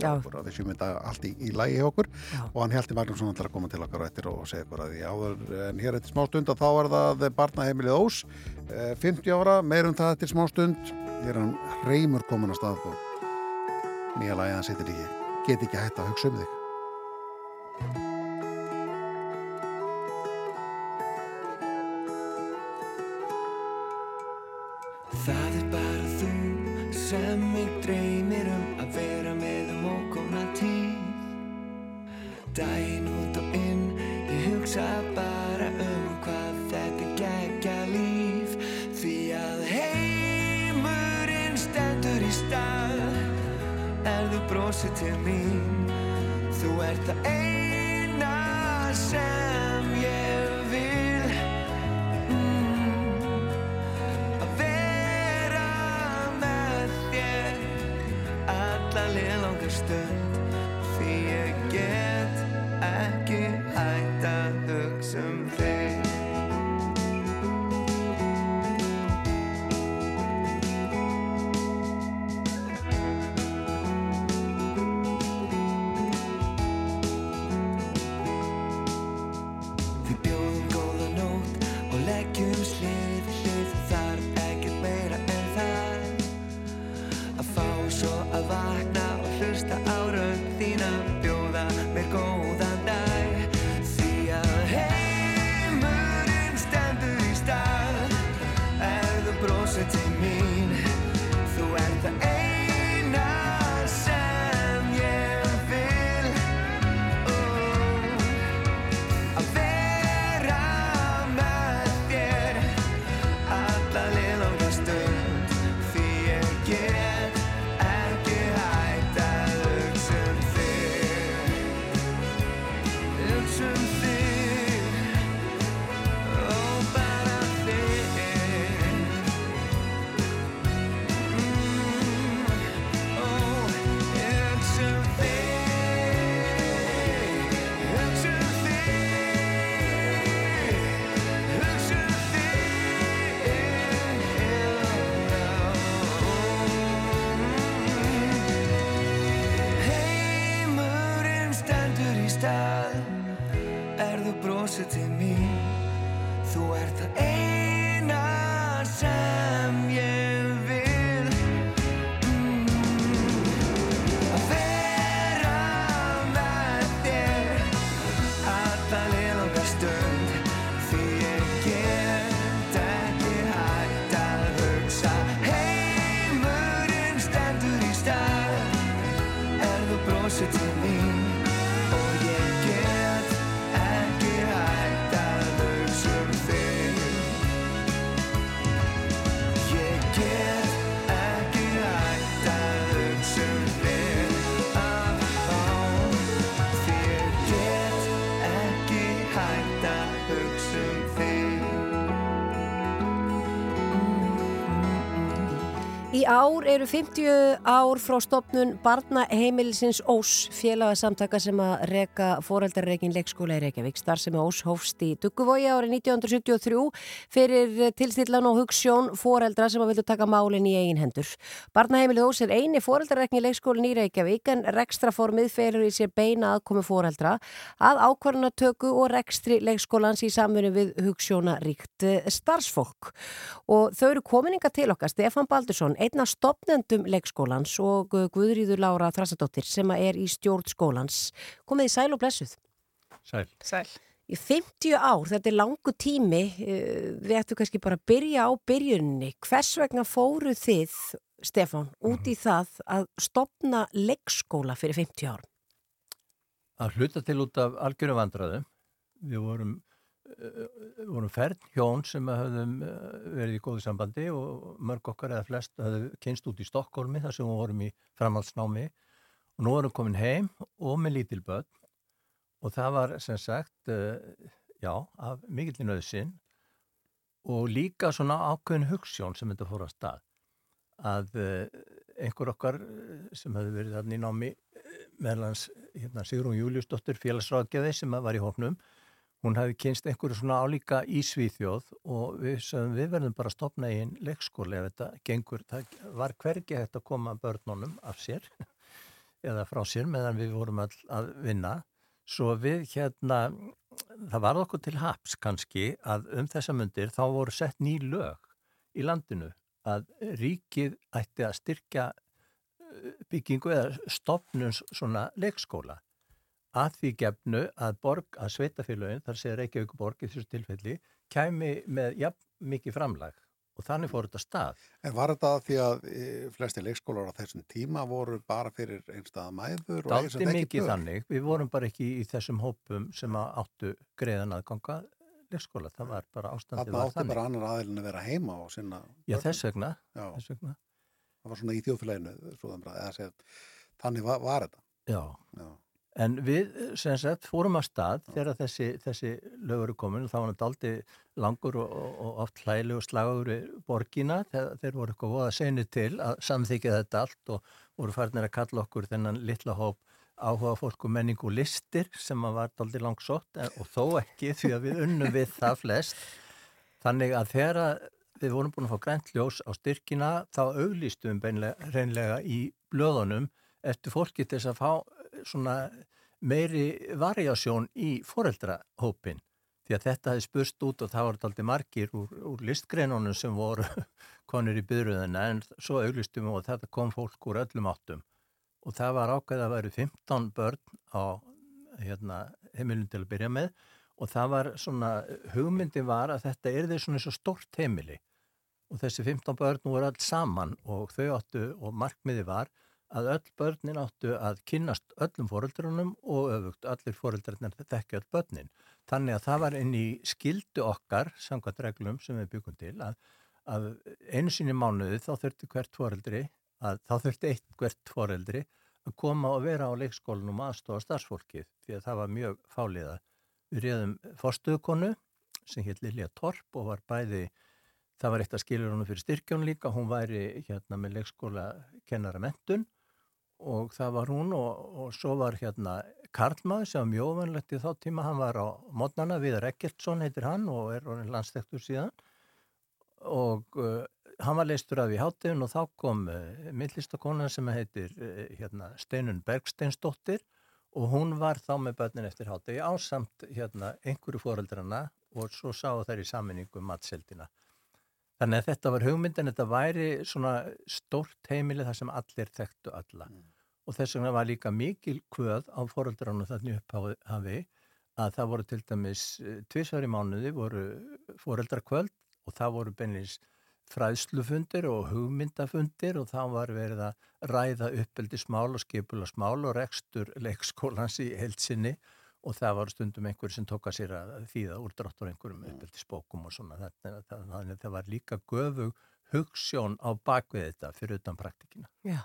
hjá Já. okkur og við séum þetta allt í, í lægi hjá okkur. Já. og hann Hjalti Magnússon að koma til okkar á eftir og segja okkur að því áður en hér eftir smá stund að þá er það barnaheimilið Ós eh, 50 ára, meirum það eftir smá stund er hann reymur komin á stað og nýja lagið hann situr í get ekki hægt að hugsa um þig. Það er bara þú sem mig dreymir um Dæin út og inn, ég hugsa bara um hvað þetta geggja líf. Því að heimurinn stendur í stað. Er þú brosið til mín, þú ert það eina sem ég ár eru 50 ár frá stopnun barnaheimilisins Ós, félagasamtaka sem að reka foreldarreikin leikskóla í Reykjavík. Starf sem Ós hófst í Dugguvogi árið 1973 fyrir tilstillan og hugssjón foreldra sem að vilja taka málinn í eigin hendur. Barnaheimilið Ós er eini foreldarreikin leikskólin í Reykjavík en rekstraformið felur í sér beina aðkomi foreldra að ákvarðanatöku og rekstri leikskólans í samfunni við hugssjónaríkt starfsfólk. Og þau eru komininga til okkar, Stefan Baldursson, einn af stopnendum leikskólans og Guðrýður Lára Þrassadóttir sem er í stjórn skólans. Komið í sæl og blessuð. Sæl. Sæl. Í 50 ár, þetta er langu tími, eh, við ættum kannski bara að byrja á byrjunni. Hvers vegna fóru þið, Stefán, út í það að stopna leikskóla fyrir 50 ár? Að hluta til út af algjörum vandraðum. Við vorum, vorum færn hjón sem höfðum uh, verið í góðu sambandi og mörg okkar eða flest höfðu kynst út í Stokkólmi þar sem við vorum í framhaldsnámi. Og nú vorum komin heim og með lítilböld og það var sem sagt, uh, já, af mikillin auðsinn og líka svona ákveðin hugssjón sem þetta fór að stað. Að einhver okkar sem hefði verið þarna í námi meðlans hérna, Sigrún Júliusdóttir félagsráðgeði sem var í hóknum hún hafi kynst einhverju svona álíka í Svíþjóð og við, sögum, við verðum bara að stopna í einn leikskóli ef þetta gengur, það var hvergi hægt að koma börnunum af sér eða frá sér meðan við vorum all að vinna. Svo við hérna það var okkur til haps kannski að um þessa myndir þá voru sett ný lög í landinu að ríkið ætti að styrkja byggingu eða stopnum svona leikskóla að því gefnu að borg, að sveitafélagin, þar segir Reykjavík borg í þessu tilfelli, kæmi með ja, mikið framlag og þannig fór þetta stað. En var þetta því að e, flesti leikskólar á þessum tíma voru bara fyrir einstað mæður? Átti mikið þannig, við vorum bara ekki í þessum hópum sem áttu greiðan aðganga leikskóla, það var bara ástandið var þannig. Það átti bara annar aðilin að vera heima og sinna... Já, þess vegna, þess vegna það var svona í þjóðfélaginu segja, þannig var, var þetta Já. Já, en við sem sagt fórum að stað þegar þessi, þessi lögur eru komin og þá var þetta aldrei langur og, og oft hlæli og slagur borgina þegar þeir voru eitthvað voða senið til að samþykja þetta allt og voru farinir að kalla okkur þennan litla hóp áhuga fólk og menning og listir sem var aldrei langsótt og þó ekki því að við unnum við það flest. Þannig að þegar að við vorum búin að fá grænt ljós á styrkina þá auglýstum beinlega reynlega í blöðunum eftir fólki til þess að fá svona meiri variasjón í foreldrahópin því að þetta hefði spurst út og það voru aldrei margir úr, úr listgreinunum sem voru konur í byrjuðina en svo auglýstum við og þetta kom fólk úr öllum áttum. Og það var ákveð að veru 15 börn á hérna, heimilin til að byrja með. Og það var svona, hugmyndi var að þetta er því svona svo stort heimili. Og þessi 15 börn voru alls saman og þau áttu og markmiði var að öll börnin áttu að kynast öllum foreldrunum og öfugt allir foreldrunir þekkja öll börnin. Þannig að það var inn í skildu okkar, samkvæmt reglum sem við byggum til, að, að einu sinni mánuði þá þurfti hvert foreldri, að þá þurfti eitt hvert foreldri að koma og vera á leikskólanum aðstofa starfsfólkið því að það var mjög fáliða. Við reyðum fórstöðukonu sem hétt Lilja Torp og var bæði Það var eitt að skilja hún fyrir styrkjón líka, hún væri hérna með leikskóla kennara mentun og það var hún og, og svo var hérna Karlmaður sem var mjög ofanlegt í þá tíma, hann var á mótnana, Viðar Eggertsson heitir hann og er landstektur síðan og uh, hann var leistur af í háttegun og þá kom uh, millistakona sem heitir uh, hérna, Steinun Bergsteinsdóttir og hún var þá með börnin eftir hátegi ásamt hérna einhverju foreldrana og svo sáu þær í saminningu matseldina. Þannig að þetta var hugmyndin, þetta væri svona stórt heimili þar sem allir þekktu alla. Og þess vegna var líka mikil kvöð á foreldrarnu þannig upphafi að það voru til dæmis tvísvar í mánuði voru foreldrakvöld og það voru beinleins fræðslufundir og hugmyndafundir og þá var verið að ræða uppeldi smál og skipula smál og rekstur leikskólans í heilsinni og það var stundum einhver sem tók að sér að þýða úr dráttur einhverjum uppeldi spókum og svona þannig að það var líka göfu hugssjón á bakvið þetta fyrir utan praktikina. Já,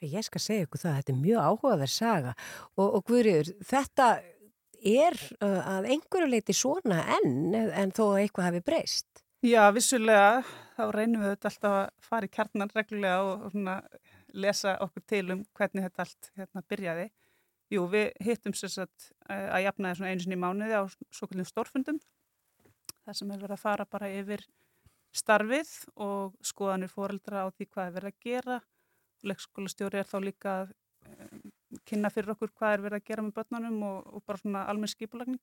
ég skal segja ykkur það, þetta er mjög áhugaverð saga og, og Guðriður, þetta er uh, að einhverju leiti svona enn en þó að eitthvað hafi breyst. Já, vissulega, þá reynum við þetta alltaf að fara í kjarnan reglulega og, og svona, lesa okkur til um hvernig þetta allt hérna, byrjaði. Jú, við hittum sérsagt að jafna það einu sinni í mánuði á svo kallum stórfundum. Það sem er verið að fara bara yfir starfið og skoðanir fóreldra á því hvað er verið að gera. Leikskólastjóri er þá líka að um, kynna fyrir okkur hvað er verið að gera með börnunum og, og bara svona almenn skipulagning.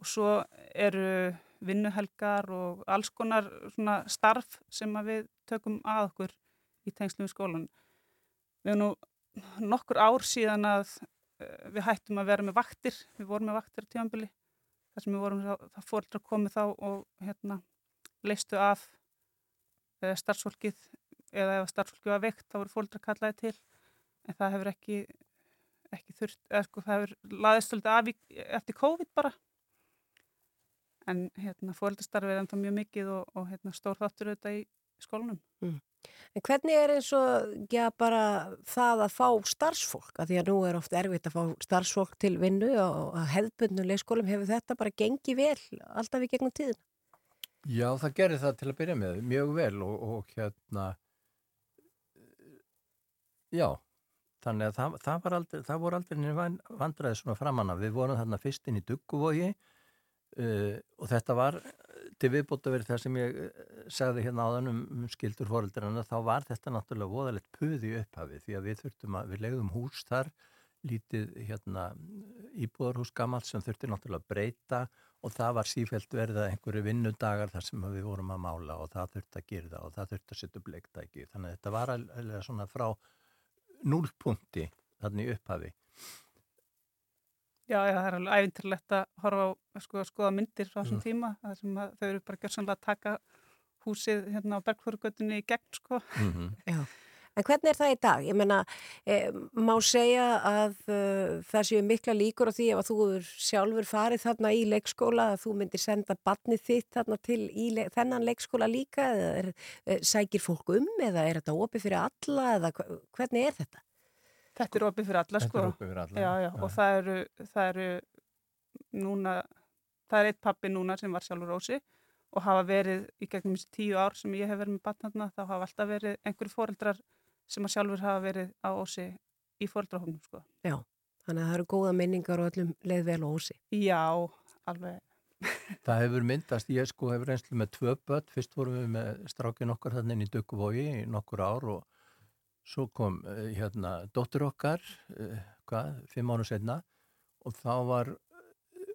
Og svo eru vinnuhelgar og alls konar starf sem við tökum að okkur í tengslu við skólan. Við erum nú nokkur ár síðan að við hættum að vera með vaktir, við vorum með vaktir á tímanbili, þar sem við vorum, það fórdra komið þá og hérna leistu af uh, starfsfólkið eða ef starfsfólkið var veikt þá voru fórdra kallaði til en það hefur ekki, ekki þurft, eða sko það hefur laðist svolítið af eftir COVID bara en hérna, fóröldastarfið er ennþá mjög mikið og, og hérna, stór þáttur auðvitað í skólanum. Mm. En hvernig er eins og já, bara það að fá starfsfólk? Að því að nú er oft erfitt að fá starfsfólk til vinnu og að hefðbundnuleg skólum hefur þetta bara gengið vel alltaf í gegnum tíðin? Já, það gerir það til að byrja með mjög vel og, og hérna já, þannig að það, það, aldrei, það voru aldrei vandræði svona framanna. Við vorum þarna fyrst inn í Dugguvogi Uh, og þetta var til viðbútt að vera það sem ég uh, sagði hérna áðan um, um skildur fóröldrarna þá var þetta náttúrulega voðalegt puði upphafi því að við þurftum að við legðum hús þar lítið hérna íbúðarhús gammalt sem þurfti náttúrulega að breyta og það var sífælt verið að einhverju vinnudagar þar sem við vorum að mála og það þurfti að gera það og það þurfti að setja upp leiktæki þannig að þetta var alveg svona frá núlpunkti þannig upphafi Já, já, það er alveg æfintilegt að horfa á sko, að skoða myndir frá þessum tíma þar sem þau eru bara gjörsanlega að taka húsið hérna á Bergfjörgötunni í gegn sko. Mm -hmm. Já, en hvernig er það í dag? Ég menna, eh, má segja að uh, það séu mikla líkur á því ef að þú sjálfur farið þarna í leikskóla að þú myndir senda barnið þitt þarna til le þennan leikskóla líka eða er, er, sækir fólk um eða er þetta opið fyrir alla eða hvernig er þetta? Þetta er opið fyrir alla sko. Þetta er opið fyrir alla. Já, já, og það eru, það eru núna, það er eitt pappi núna sem var sjálfur ósi og hafa verið í gegnum þessi tíu ár sem ég hef verið með batnarna, þá hafa alltaf verið einhverju fóreldrar sem að sjálfur hafa verið á ósi í fóreldrahóknum sko. Já, þannig að það eru góða minningar og öllum leið vel ósi. Já, alveg. það hefur myndast, ég sko hefur einslu með tvö börn, fyrst vorum við með strákin okkar þannig inn í Dökkuvói í nokkur ár og Svo kom uh, hérna dóttur okkar, uh, hvað, fimm ára senna og þá var, uh,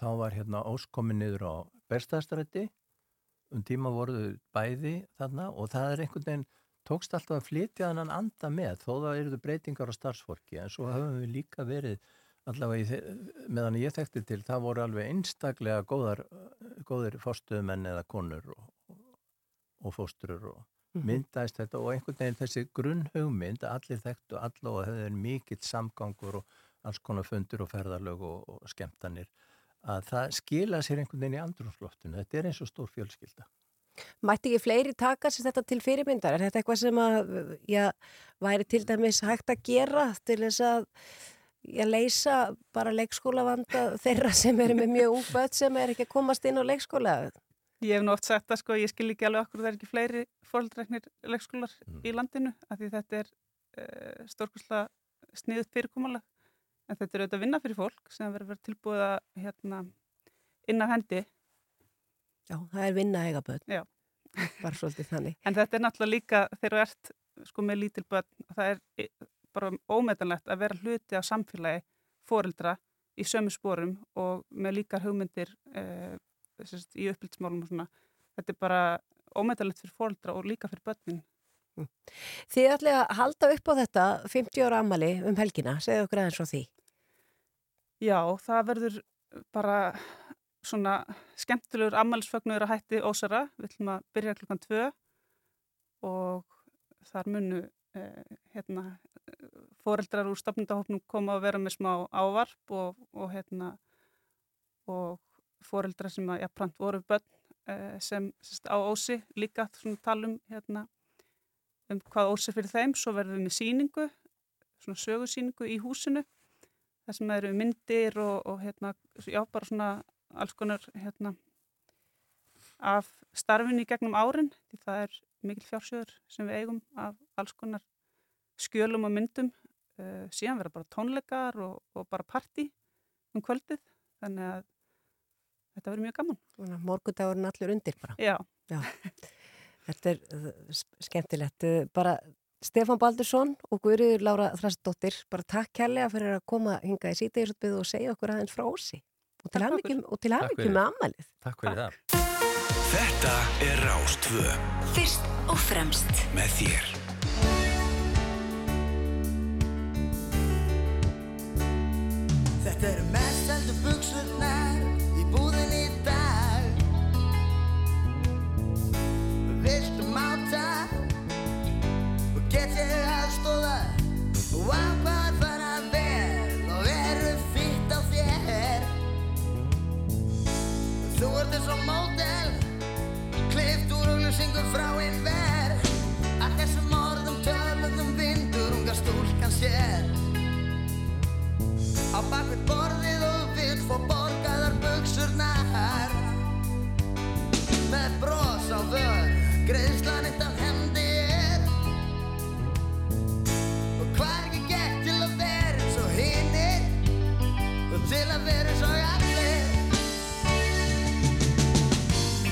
þá var hérna óskomin niður á Berstæðstrætti, um tíma voruðu bæði þarna og það er einhvern veginn, tókst alltaf að flytja þannan anda með þó það eruðu breytingar á starfsfólki en svo hafum við líka verið allavega meðan ég þekkti til það voru alveg einstaklega góðar, góðir fórstuðumenn eða konur og, og fósturur og. Myndaðist þetta og einhvern veginn þessi grunnhugmynd allir þekktu alla og það er mikill samgangur og alls konar fundur og ferðarlög og, og skemmtanir að það skila sér einhvern veginn í andrumsloftinu þetta er eins og stór fjölskylda Mætti ekki fleiri taka sér þetta til fyrirmyndar? Er þetta eitthvað sem að já, væri til dæmis hægt að gera til þess að já, leysa bara leikskólavanda þeirra sem eru með mjög útböð sem er ekki að komast inn á leikskóla? Ég hef nú oft sagt að sko, ég skil ekki alveg okkur það er ekki fleiri fóröldreiknir leikskólar mm. í landinu af því þetta er uh, eh, stórkurslega sniðut fyrirkomalega en þetta er auðvitað að vinna fyrir fólk sem verður tilbúið að hérna, inn af hendi. Já, það er vinna eiga börn. Já. Bara svolítið þannig. En þetta er náttúrulega líka þegar þú ert sko með lítil börn það er bara ómetanlegt að vera hluti á samfélagi foreldra í sömu sporum og með líkar hugmyndir uh, sérst, í uppbyldsmálum og svona. Þetta er bara ómetalegt fyrir foreldra og líka fyrir börnin. Þið ætlaði að halda upp á þetta 50 ára ammali um helgina, segðu okkur aðeins frá því. Já, það verður bara svona skemmtilegur ammælisfögnuður að hætti ósara. Við ætlum að byrja klukkan tvö og þar munu eh, hérna, foreldrar úr stafnundahopnum koma að vera með smá ávarp og, og, hérna, og foreldrar sem að jafnprant voru börn eh, sem sérst, á ósi líka talum hérna, um hvað ósi fyrir þeim. Svo verðum við með síningu, svona sögursíningu í húsinu þar sem eru myndir og, og hérna, já, bara svona alls konar hérna, af starfinni gegnum árin því það er mikil fjársjöður sem við eigum af alls konar skjölum og myndum uh, síðan vera bara tónleikar og, og bara parti um kvöldið þannig að þetta verður mjög gaman. Morgundagurinn allir undir bara. Já, Já. Þetta er uh, skemmtilegt. Bara Stefán Baldursson og Guðriður Lára Þrastdóttir bara takk kærlega fyrir að koma hinga í sítegisutbyðu og segja okkur aðeins frá ósi. Og til hafmyggjum með ammælið Takk fyrir það. Þetta er Rástvö Fyrst og fremst. Með þér. Þetta eru mest úr auglýsingu frá einn ver að þessum orðum töluðum vindur unga stúlkan sér. Á bakvið borðið og vill fá borgaðar buksurnar Með bros á vör, greiðslan eitt af hendi er. Og hvað er ekki gett til að vera eins og hinnir Og til að vera eins og allir.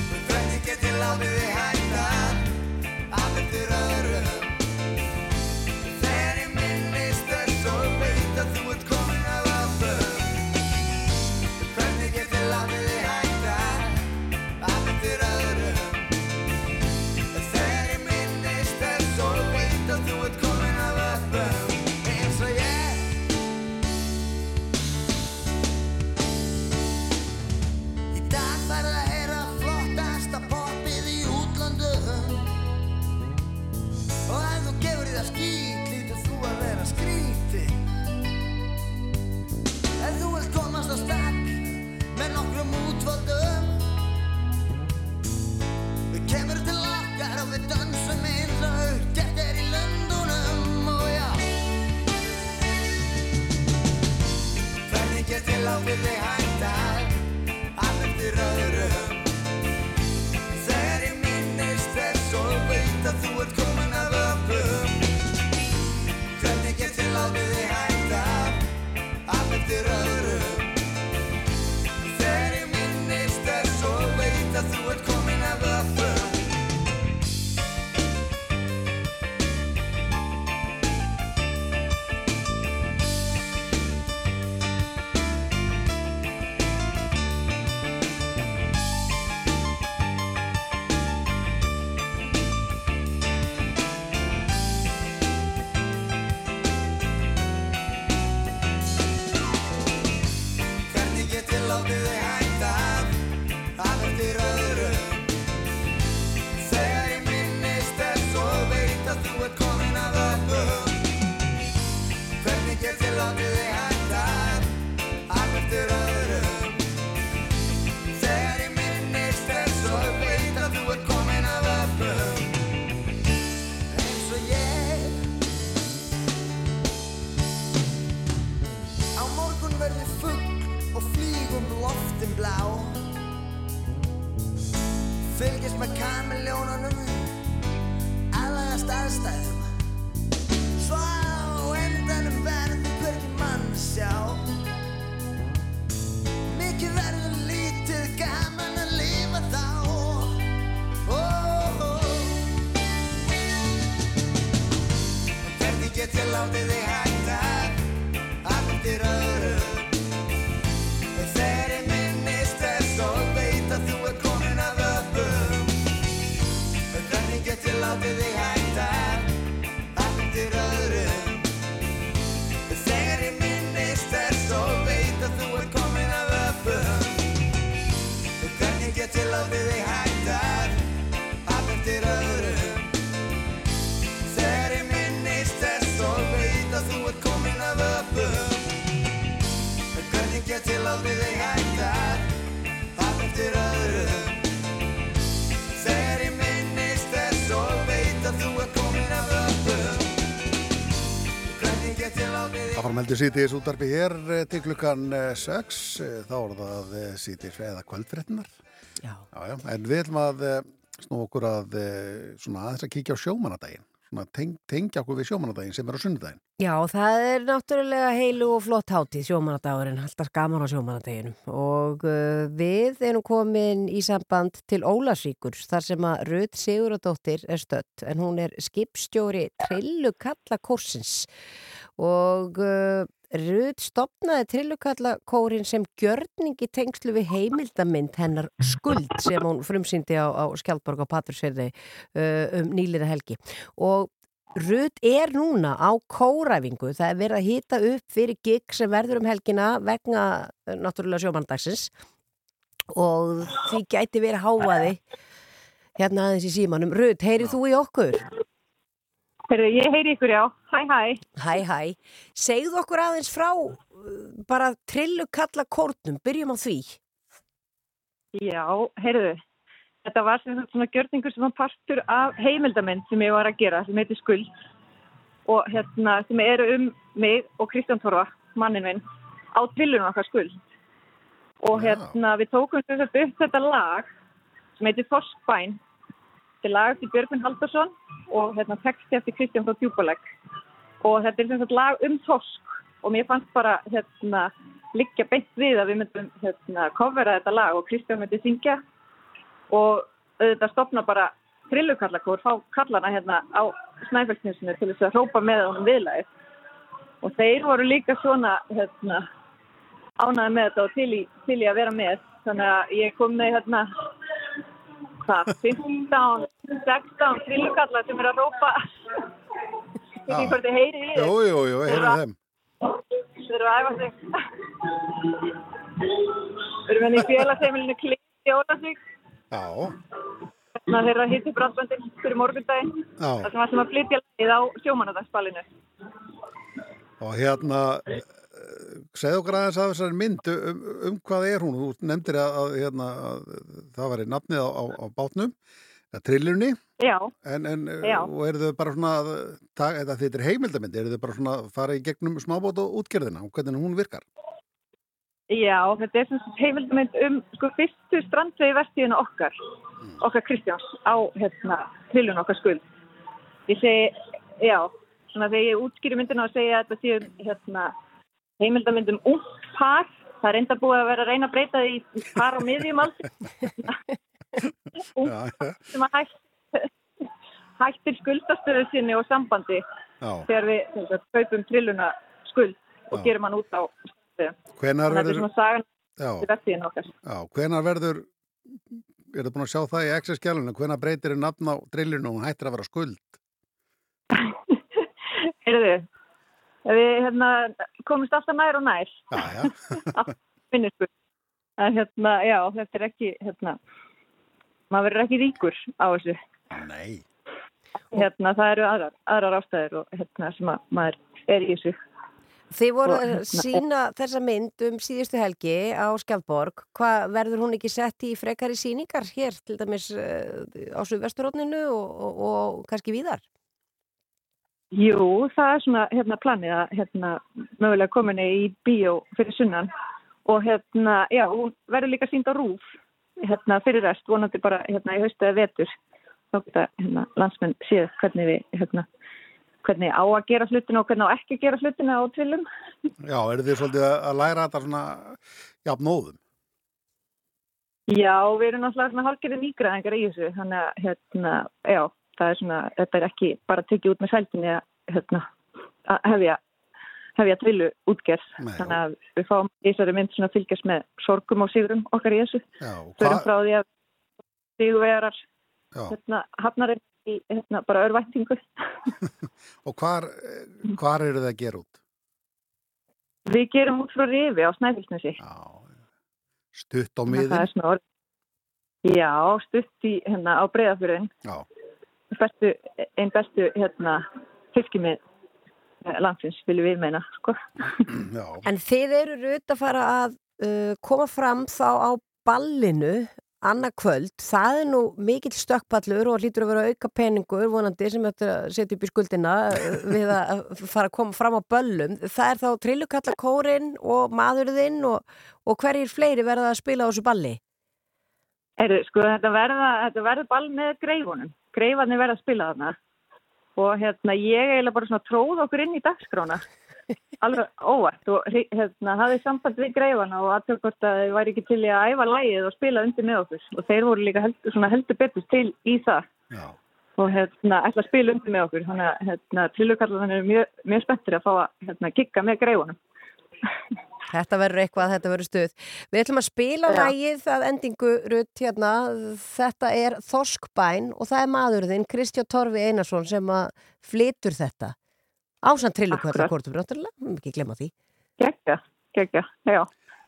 Og hvernig get ég látið þið hætta? Af látið þig hætta að eftir öðrum? Þegar ég minnist þess og veit að þú ert komin heldur sítiðis útarpi hér eh, til klukkan 6, þá er það sítiðis eða kvöldfréttinar. Já. Já, já, en við ætlum að eh, snúa okkur að eh, svona aðeins að kíkja á sjómanadaginn, svona teng, tengja okkur við sjómanadaginn sem er á sunnudaginn. Já, það er náttúrulega heilu og flott hátíð sjómanadagurinn, alltaf gaman á sjómanadaginum og uh, við erum komin í samband til Ólasvíkur þar sem að Röð Siguradóttir er stött en hún er skipstjóri Trillukalla Kórsins og uh, Röð stopnaði Trillukalla Kórin sem gjörningi tengslu við heimildamind hennar skuld sem hún frumsýndi á, á Skjaldborg á Patrísfjörði uh, um nýliða helgi og Rut er núna á kóræfingu, það er verið að hýta upp fyrir gig sem verður um helgina vegna eh, náttúrulega sjómandagsins og því gæti verið háaði hérna aðeins í símanum. Rut, heyrið þú í okkur? Heyrðu, ég heyri ykkur já. Hæ, hæ. Hæ, hæ. Segðu okkur aðeins frá uh, bara trillu kalla kórnum, byrjum á því. Já, heyrðu. Þetta var sem svona gjörningur sem var partur af heimildamind sem ég var að gera, sem heitir Skuld og hérna sem eru um mig og Kristján Torfa, mannin minn, á trillunum okkar Skuld. Og hérna við tókum upp þetta lag sem heitir Þorskbæn. Þetta er lag til Björgvin Haldursson og hérna texti eftir Kristján frá Djúbalegg. Og þetta er sem sagt lag um Þorsk og mér fannst bara hérna liggja beint við að við myndum hérna covera þetta lag og Kristján myndi syngja. Og auðvitað stopna bara trillukallakór, fá kallana hérna á snæfellsninsinu til þess að hrópa með honum viðlæð og þeir voru líka svona hérna ánaði með þetta og til í, til í að vera með. Þannig að ég kom með hérna hvað, 15 16 trillukallar sem er að hrópa ekki hvort þið heyrið í Jú, jú, jú, heyrðu þeim. Þeir eru að æfa sig Við erum henni í félagsheimilinu Klík í Ólasvík Já, Þannig að þeirra hitti brandböndin fyrir morgundaginn. Já. Það sem var sem að flytja leið á sjómanadagsballinu. og hérna, eh, segðu okkur aðeins af þessari mynd, um, um hvað er hún? Þú nefndir að, að, hérna, að það var í nafnið á, á, á bátnum, að trillunni, Já, en, en Já. og eru þau bara svona, að ta- eða þetta er heimildamind, eru þau bara svona að fara í gegnum smábót og útgerðina og hvernig hún virkar? já, þetta er sagt heimildamind um sko fyrstu strandvegi vestíðinu okkar, okkar Kristjáns á hérna trillun okkar skuld. Ég segi, já, svona þegar ég útskýri myndina og segja að þetta séu hérna heimildamind um ungt par, það er enda búið að vera að reyna að breyta því par á miðjum aldrei. Já, já, sem að hætt, hættir skuldastöðu sinni og sambandi já. þegar við kaupum trilluna skuld og Já. gerum hann út á. Hvenar er verður, hvenar verður, er þið búin að sjá það í XS-skjálunum, hvenar breytir þið nafn á trillunum og hún hættir að vera skuld? Heyrðu, við hérna, komumst alltaf nær og nær Já, já, minnisku. En hérna, já, þetta er ekki, hérna, maður verður ekki ríkur á þessu. nei. Hérna, það eru aðrar, aðrar ástæður og hérna sem að maður er í þessu. Þið voru að hérna, sína þessa mynd um síðustu helgi á Skjaldborg. Hvað verður hún ekki sett í frekari síningar hér, til dæmis uh, á Suðvesturóninu og, og, og kannski víðar? Jú, það er svona hérna planið að hérna mögulega kominni í bíó fyrir sunnan og hérna, já, hún verður líka sínd á rúf hérna fyrir rest, vonandi bara hérna í haustu eða vetur þá geta hérna landsmenn séð hvernig við hérna hvernig á að gera hlutina og hvernig á ekki að gera hlutina á tvillum. Já, eru þið svolítið að læra þetta svona, já, nóðum? Já, við erum náttúrulega svona hálfgerði nýgraðingar í þessu, þannig að hérna, já, það er svona, þetta er ekki bara tekið út með sæltinni að hérna, að hefja, hefja tvillu útgerð, Nei, þannig að við fáum í þessari mynd svona fylgjast með sorgum og sigurum okkar í þessu. Förum hvað, frá því að sigurvegarar, já, hérna, hafnarinn í, hérna, bara örvæntingu. og hvar, eh, hvar eru þið að gera út? Við gerum út frá rifi á Snæfellsnesi. Stutt á Það miðin? Já, stutt í, hérna, á breyðafjörðin. Já, bestu, einn bestu hérna, fiskimið landsins, viljum við meina, sko. Já. En þið eru rutt að fara að uh, koma fram þá á ballinu annað kvöld, það er nú mikill stökkpallur og hlýtur að vera auka peningur vonandi sem þetta setja upp í skuldina uh, við að fara að koma fram á böllum. Það er þá trillukallakórin og maðurðinn og, og hverjir fleiri verða að spila á þessu balli? Heru, sko, þetta verða, þetta verða ball með greifunum. Greifarnir verða að spila þarna. Og hérna, ég eiginlega bara svona tróð okkur inn í dagskrána. Alveg óvart og hérna, hafði samband við greifana og aðtökkort að þau væri ekki til í að æfa lægið og spila undir með okkur. Og þeir voru líka held, svona heldur betur til í það. Já. Og hérna, ætla að spila undir með okkur. Þannig að hérna, trillukallan er mjög, mjög spenntur að fá að hérna, kikka með greifunum. Þetta verður eitthvað, þetta verður stuð. Við ætlum að spila Já. lægið að endingu rutt hérna. Þetta er Þorskbæn og það er maðurðinn Kristján Torfi Einarsson sem að flytur þetta. Ásand trillukvölda kortum, náttúrulega, við ekki glemma því. Gekka, gekka, já,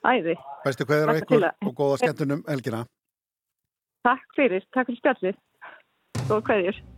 æði. Bestu hverður á ykkur að- og góða skemmtunum helgina. Takk fyrir, takk fyrir spjallið. Góð kveðjur.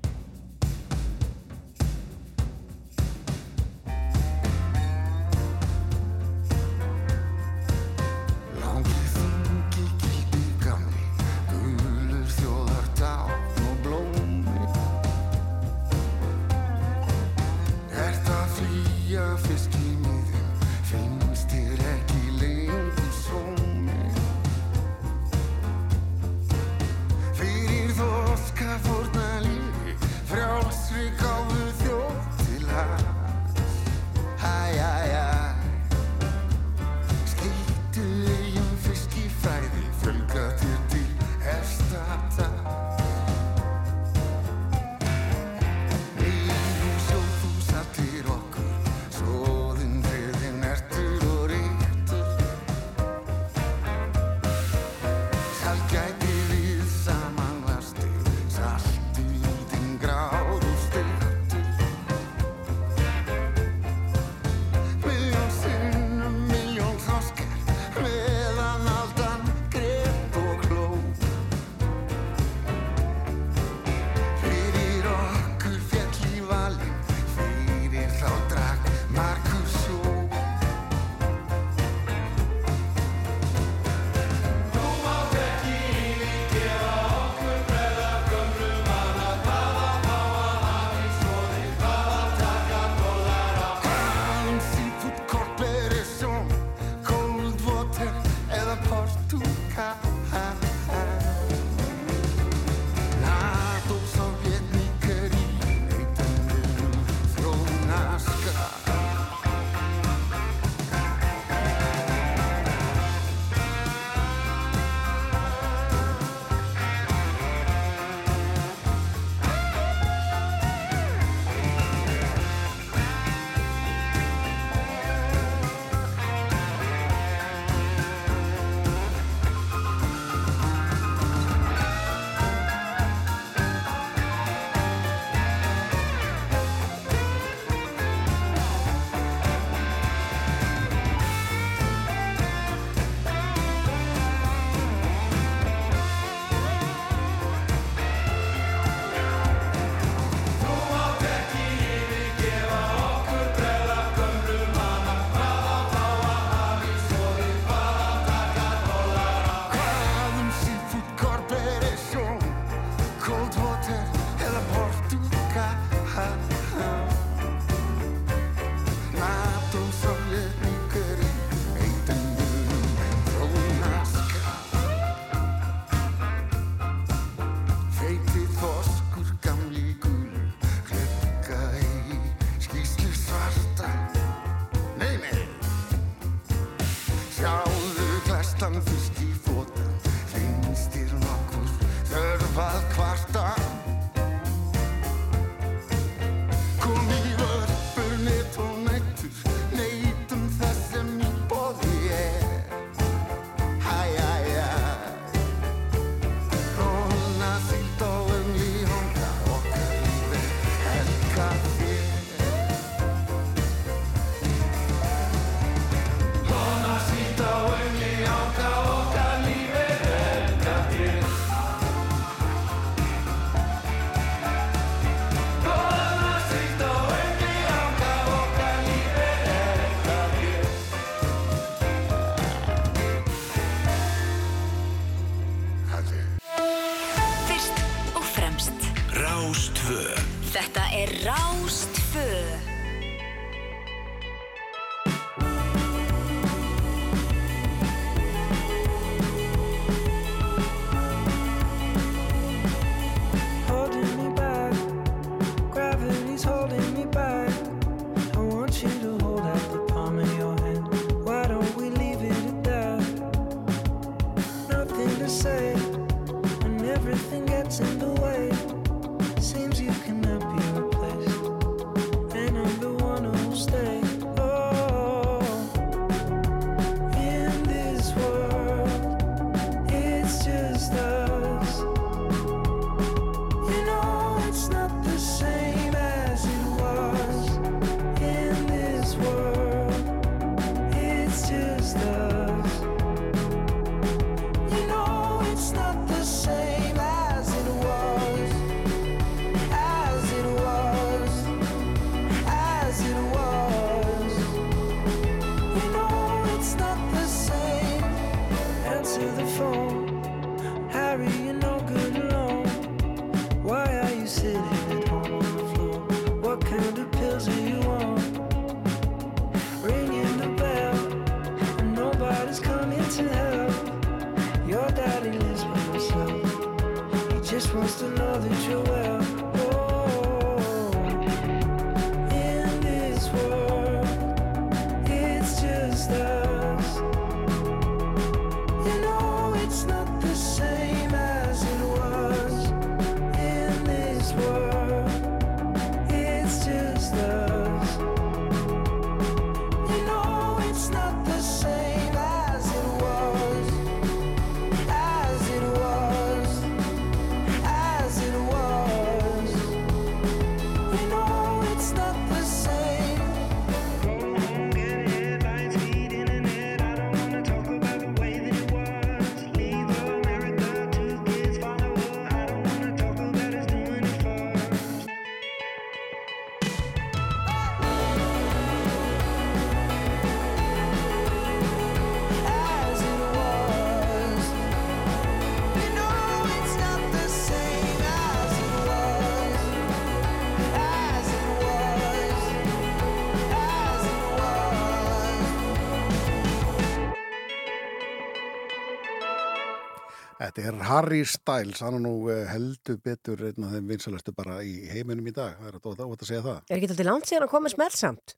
Þetta er Harry Styles, hann er nú eh, heldur betur einn af þeim vinsalestu bara í heiminum í dag. Það er að, að, að segja það. Er ekki alltaf langt síðan að koma smelsamt?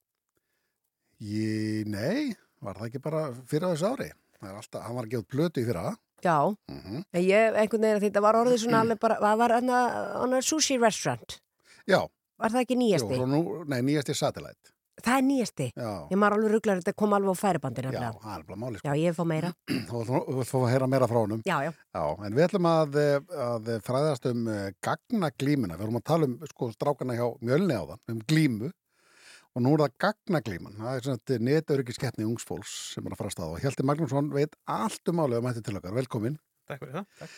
Ég, nei, var það ekki bara fyrir þessu ári? Það er alltaf, hann var að gefa út plötu í fyrra. Já, Mhm. en ég, einhvern veginn að þetta var orðið svona alveg bara, það var hann að sushi restaurant, Já. var það ekki nýjasti? Jú, nú, nei, nýjasti Satellite. Það er nýjasti? Já. Ég maður alveg rugglar, þetta kom alveg á færibandinu. Já, það er bara máli. Já, ég fá meira. Þú fá að heyra meira frá honum. Já, já. Já, en við ætlum að, eh, að fræðast um eh, gagnaglímuna. Við erum að tala um sko, strákana hjá mjölni á þann, um glímu. Og nú er það gagnaglíman. Það er svona netauríkiskeppni ungsfólks sem er að fara að staða. Og Hjalti Magnússon veit allt um álið um þetta til okkar. Velkomin. Takk fyrir það. Takk.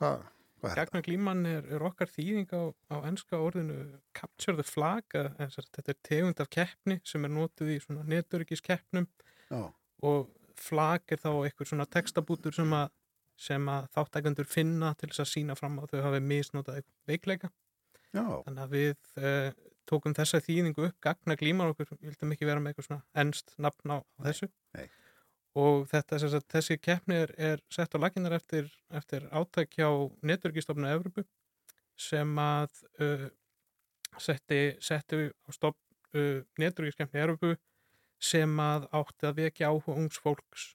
Uh, segðu okkur aðeins að þessu, hvað gagnaglíma? Hvað, hvað er þetta? Gagna glíman er, er okkar þýðing á, á enska orðinu capture the flag, að, þetta er tegund af keppni sem er notið í svona neturikiskeppnum og flag er þá eitthvað svona textabútur sem að, sem að þáttækandur finna til þess að sína fram að þau hafi misnotað veikleika. Já. Þannig að við uh, tókum þessa þýðingu upp, gagna glíman okkur, vildum ekki vera með eitthvað svona ennst nafn á, á þessu. Nei. Og þetta, sagt, þessi keppni er, er sett á laginnar eftir, eftir átæk hjá netverkistofnu Evropu sem að uh, setti, setti á stofn uh, netverkiskeppni Evropu sem að átti að vekja áhuga ungs fólks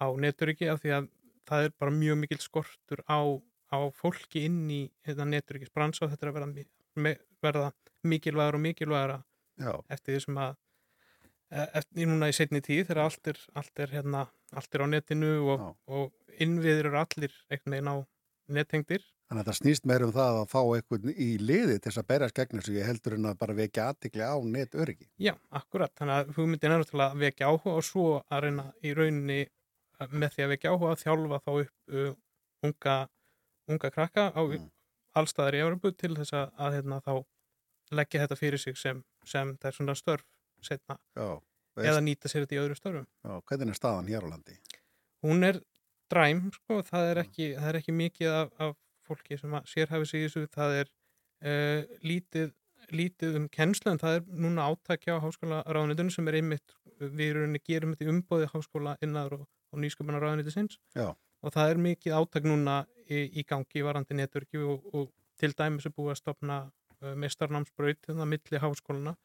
á netverki af því að það er bara mjög mikil skortur á, á fólki inn í þetta netverkisbransa og þetta er að verða, mi- me- verða mikilvægur og mikilvægara Já. eftir því sem að eftir núna í setni tíð þegar allt er, allt er, hérna, allt er á netinu og, og innviður eru allir einhvern veginn á nettengdir Þannig að þetta snýst meir um það að fá einhvern í liði til þess að berjast gegn þessu. Ég heldur en að bara vekja aðtikli á netöryggi. Já, akkurat, þannig að hugmyndin er að vekja áhuga og svo að reyna í rauninni uh, með því að vekja áhuga að þjálfa þá upp uh, unga, unga krakka á mm. allstaðar í Európu til þess að, að hérna, þá leggja þetta fyrir sig sem, sem það er svona störf setna Já, eða nýta sér þetta í öðru störfum. Já, hvernig er staðan hér á landi? Hún er dræm, sko, það er ekki, það er ekki mikið af, af fólki sem sérhæfi sig í þessu, það er uh, lítið, lítið um kennslu en það er núna átækja á háskóla ráðunitunum sem er einmitt, við í rauninni gerum þetta í umbóði háskóla innar og, og nýsköpuna ráðunitusins Já. og það er mikið átæk núna í, í gangi varandi netverki og, og til dæmis er búið að stopna uh, mestarnámsbraut þannig að milli háskólana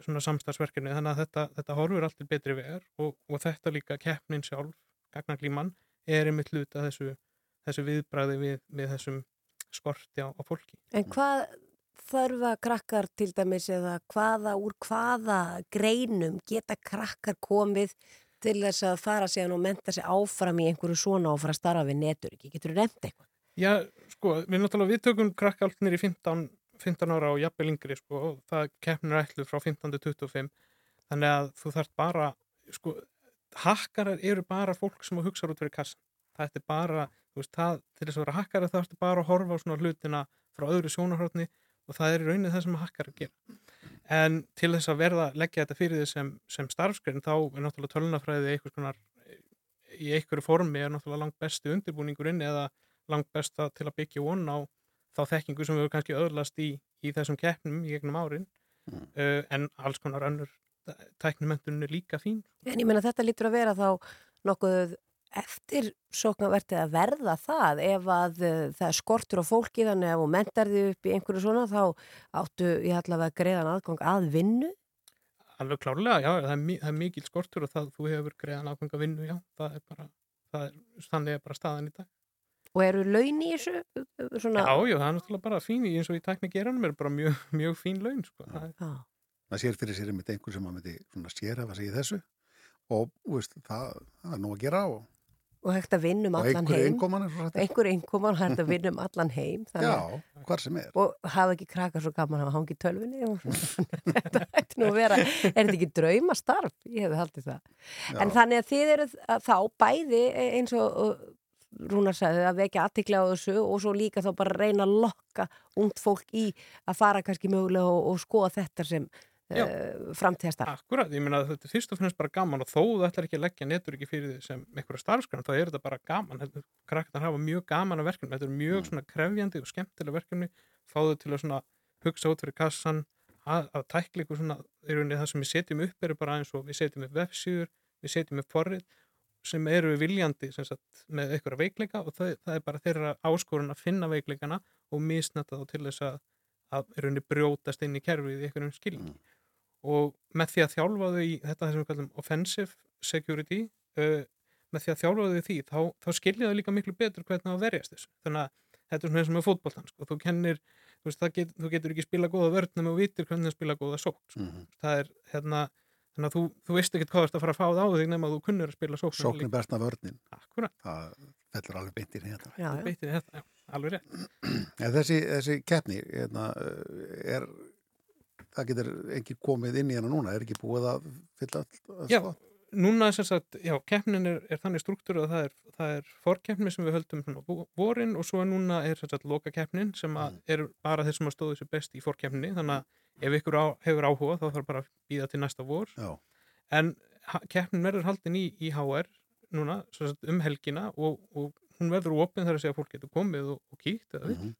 svona samstagsverkefni þannig að þetta, þetta horfur allt til betri vegar og, og þetta líka keppnin sjálf, gagnaglíman er einmitt hluta þessu, þessu viðbræði við, við þessum skorti á, á fólki. En hvað þarfa krakkar til dæmis eða hvaða, úr hvaða greinum geta krakkar komið til þess að fara síðan og menta sig áfram í einhverju svona og fara að starfa við netur ekki? Getur þú nefnt eitthvað? Já, sko, við náttúrulega, við tökum krakka allt nýri 15, 15 ára og jafnvel yngri, sko, og það keppnir ætlu frá 15 til 25, þannig að þú þarf bara, sko, hakkarar eru bara fólk sem hugsa út fyrir kassan. Það er bara, þú veist, það, til þess að vera hakkara þá ertu bara að horfa á svona hlutina frá öðru sjónarhóttni og það er í rauninni það sem hakkarar gera. En til þess að verða, leggja þetta fyrir því sem, sem starfskrein, þá er náttúrulega tölunafræði einhvers konar, í einhverju formi er náttúrulega langt besti undirbúningurinn eða langt besta til að byggja von á þá þekkingu sem við hefur kannski öðlast í, í þessum keppnum í gegnum árin Mm. uh, en alls konar önnur tæknumendun er líka fín En ég meina þetta lítur að vera þá nokkuð eftir sóknarvertið að verða það ef að uh, það er skortur á fólki þannig að ef þú mentar þig upp í einhverju svona þá áttu ég allavega greiðan aðgang að vinnu Alveg klárlega, já, það er, það er mikil skortur og það þú hefur greiðan ákvæmga vinnu, já, það er bara, það er, þannig er bara staðan í dag. Og eru laun í þessu svona, Já, já, það er náttúrulega bara fín í eins og í tækni geranum er bara mjög, mjög fín laun, sko. Það er, Já. Það sér fyrir sér einmitt einhver sem að myndi svona sérhafa sig í þessu og veist, það, það er nú að gera og, og hægt að vinna um og allan einhver heim sagt. einhver einkoman hægt að vinna um allan heim þannig að- Já, hvar sem er. og hafa ekki krakka svo gaman að hangi í tölvunni og svona. þetta ætti nú að vera er þetta ekki draumastarf? Ég hefði haldið það en Já. þannig að þið eru þá bæði eins og Rúnar sagði að vekja aðtikla á þessu og svo líka þá bara reyna að lokka ungt fólk í að fara kannski mögulega og, og skoða þetta sem uh, framtíðastarf Akkurat, ég meina að þetta er fyrst og fremst bara gaman og þó þú ætlar ekki að leggja netur ekki fyrir því sem einhverja starfskræn, þá er þetta bara gaman. Krakkarnar hafa mjög gaman að verkefni þetta er mjög svona krefjandi og skemmtilega verkefni. Fáðu til að svona hugsa út fyrir kassan, að, að tækla ykkur svona, það sem við setjum upp eru bara eins og við setjum upp vefsíður við setjum upp forrið sem eru viljandi sem sagt, með einhverja veikleika og það, það er bara þeirra áskorun að finna veikleikana og misnata þá til þess að, að í rauninni brjótast inn í kerfið í einhverjum skilningi og með því að þjálfa þau í þetta sem við kallum offensive security uh, með því að þjálfa þau í því þá, þá skilja þau líka miklu betur hvernig það verjast þessu þannig að þetta er svona eins og með fótboltan sko. þú kennir, þú, veist, get, þú getur ekki spila góða vörn nema þú vitir hvernig það spila góða sók sko. Mhm. það er hérna þannig að þú, þú veist ekki hvað þú ert að fara að fá það á þig nema að þú kunnur að spila sók Sókn er besta vörnin. Akkurat. Það fellur alveg beintir í þetta. Já, já. Beitir í þetta, já, alveg rétt En þessi, þessi keppni hérna, er, það getur ekki komið inn í hana núna, er ekki búið að fylla all, Já, núna er sem sagt, já, keppnin er, er þannig struktúr að það er, það er forkeppni sem við höldum vo- vorin og svo núna er sem sagt loka keppnin sem að er bara þeir sem að stóðu sér best í forkeppni þannig að ef ykkur á, hefur áhuga þá þarf bara að býða til næsta vor Já. en keppnin verður haldin í, í HR núna sagt, um helgina og, og hún verður opinn þar að segja að fólk getur komið og, og kíkt eða vill Mhm.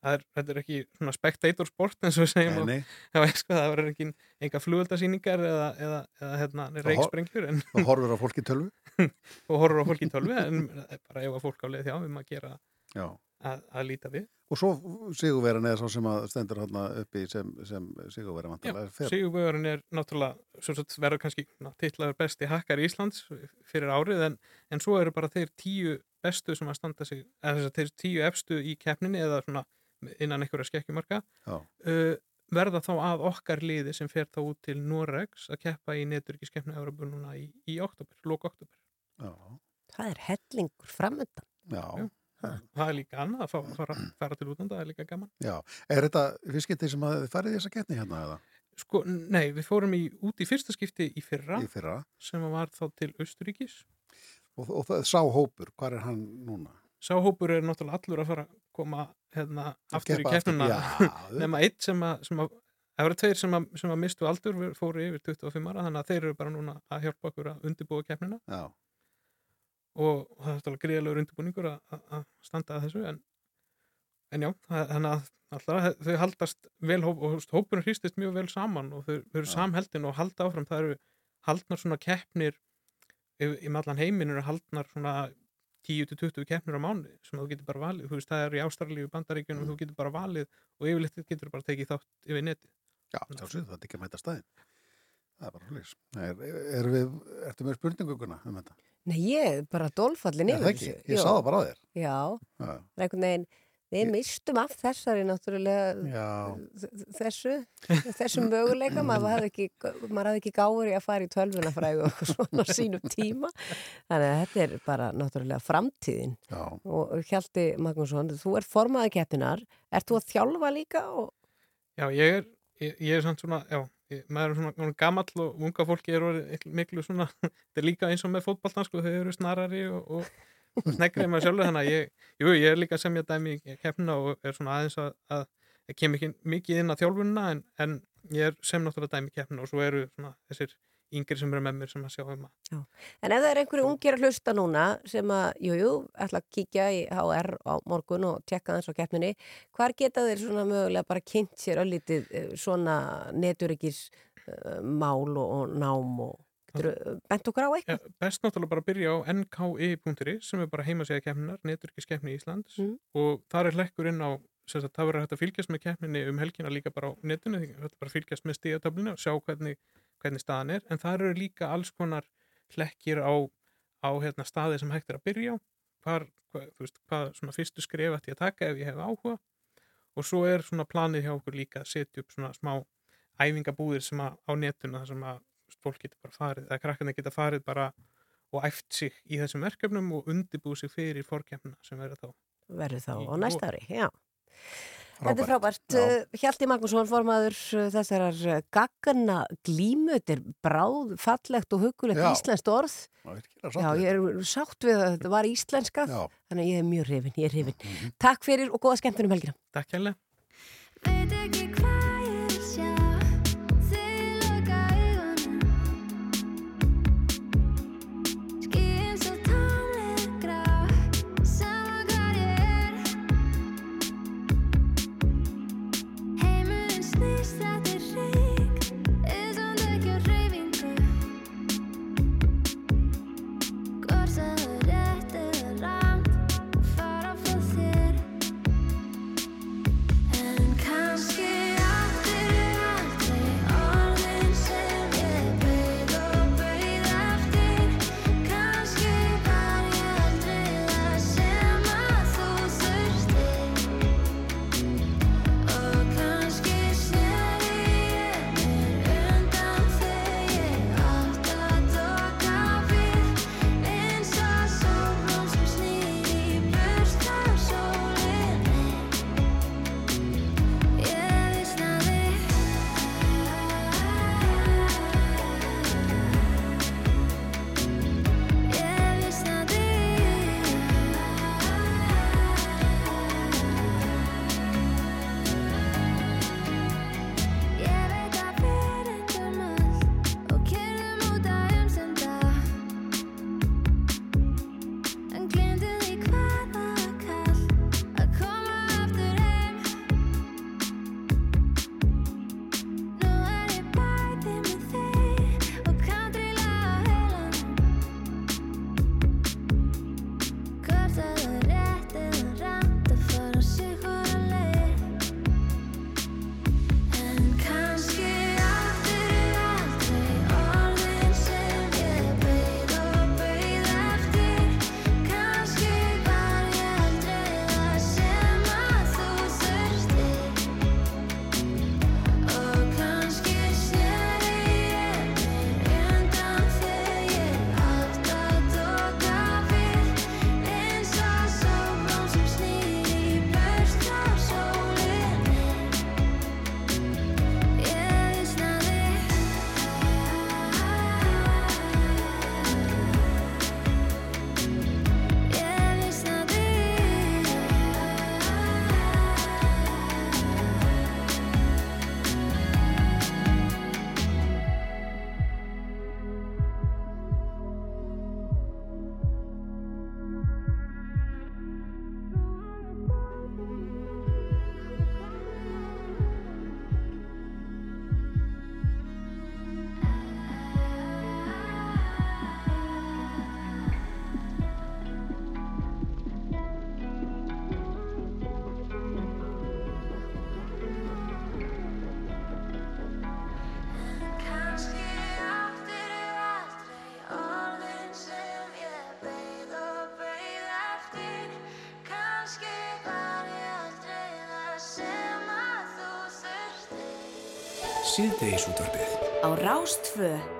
Er, þetta er ekki svona spectator sport eins og við segjum Nei, og- nei. Já, sko, það verður ekki enga flugöldasýningar eða, eða, eða hérna, reiksprengjur en, Það horfur á fólk í tölvu og horfur á fólk í tölvu en bara ef að fólk á leið hjá um að gera Já. Að, að líta við Og svo sigurveran er svo sem að stendur hérna uppi sem, sem sigurvera Já, vantarlega fer. Sigurbjörn er náttúrulega svo sagt, verður kannski ná, titlaður besti hakkar í Íslands fyrir árið en, en svo eru bara þeir tíu bestu sem að standa sig eða þess að þeir tíu efstu í keppninni eða svona innan einhverja skekkjumarka Já. uh, verða þá að okkar liði sem fer þá út til Noregs að keppa í neturkiskeppni Európa núna í, í oktober, lók oktober Já. það er hellingur framöndan Já. Það er líka annað að fá, fara, fara til útlanda, það er líka gaman Já. Er þetta fyrstskipti sem að farið í þessa keppni hérna eða? Sko, nei, við fórum í, út í fyrsta skipti í fyrra, Í fyrra. sem var þá til Austuríkis Og, og það sá hópur, hvað er hann núna? Sá hópur er náttúrulega allur að fara að koma hérna aftur í keppnuna nema eitt sem að, sem að það voru tveir sem að, sem að mistu aldur fóru yfir 25 ára þannig að þeir eru bara núna að hjálpa okkur að undirbúa keppnina Já. Og það er náttúrulega gríðalegur undirbúningur að, standa að þessu en, en já, þannig að alltaf, þau haldast vel og þú hópurinn hrýstist mjög vel saman og þau, þau eru samheldin og halda áfram það eru haldnar svona keppnir í, í allan heiminn eru haldnar svona 10-20 keppnir á mánu sem þú getur bara valið, þú veist það er í Ástralíu bandaríkjunum og þú getur bara valið og yfirleitt getur bara tekið þátt yfir neti Já, sjálfsögðu, það er ekki að mæta staðinn. Það er bara hlýs. Er, er ertu með spurninguguna um þetta? Nei, ég er bara dolfallin yfir ekki? Ég Jú. sá það bara á þér. Já, það er einhvern veginn við mistum af þessari náttúrulega þessu þessum möguleika, maður hafði ekki maður hafði ekki gáður í að fara í tölvuna frægu og svona sínum tíma þannig að þetta er bara náttúrulega framtíðin Já. og Hjalti Magnússon, þú er formaði kettinar ert þú að þjálfa líka og Já, ég er, ég, ég er samt svona, já, ég, maður er svona, gamall og unga fólki er orðið miklu svona, þetta er líka eins og með fótballtan, sko, þau eru snarari og, og, og sneggri maður sjálfur, þannig að ég, jú, ég er líka að semja dæmi í keppna og er svona aðeins að, að ég kem ekki mikið inn að þjálfunna en, en ég er sem náttúrulega dæmi í keppna og svo eru svona þessir yngri sem eru með mér sem að sjá um að En ef það er einhverju ungir að hlusta núna sem að, jújú, jú, ætla að kíkja í HR á morgun og tjekka þess á keppninni hvar geta þeir svona mögulega bara kynnt sér öllitið eh, svona neturikis uh, mál og, eh, og nám og eh, bent okkur á eitthvað? Ja, best náttúrulega bara að byrja á nki.ri sem er bara heimasíða keppninar, neturikis keppni í Íslands mm. og þar er lekkur inn á það verður hægt að fylgjast með keppninni um helgina líka bara á netinu, þetta bara fylgjast með stíðatöflinu og sjá hvernig hvernig staðan er, en það eru líka alls konar hlekkir á, á hérna, staði sem hægt er að byrja á, hvað, veist, hvað svona fyrstu skrif ætti að taka ef ég hef áhuga og svo er svona planið hjá okkur líka að setja upp svona smá æfingabúðir sem að á netuna þar sem að veist, fólk getur bara farið, eða krakkarna geta farið bara og æft sig í þessum verkefnum og undibúið sig fyrir fórkjæmna sem verður þá. Verður þá á næsta ári, já. Þetta er frábært. Eh, Hjalti Magnússon formaður eh, þessar eh, gaggana glímu, þetta er bráð, fallegt og hugulegt íslenskt orð. Já, ég er sátt við að þetta var íslenska, Já. þannig að ég er mjög hrifin, ég er hrifin. Mm -hmm. Takk fyrir og góða skemmtunum helgina. Takk hella. síðdegisútvarfið á Rástföð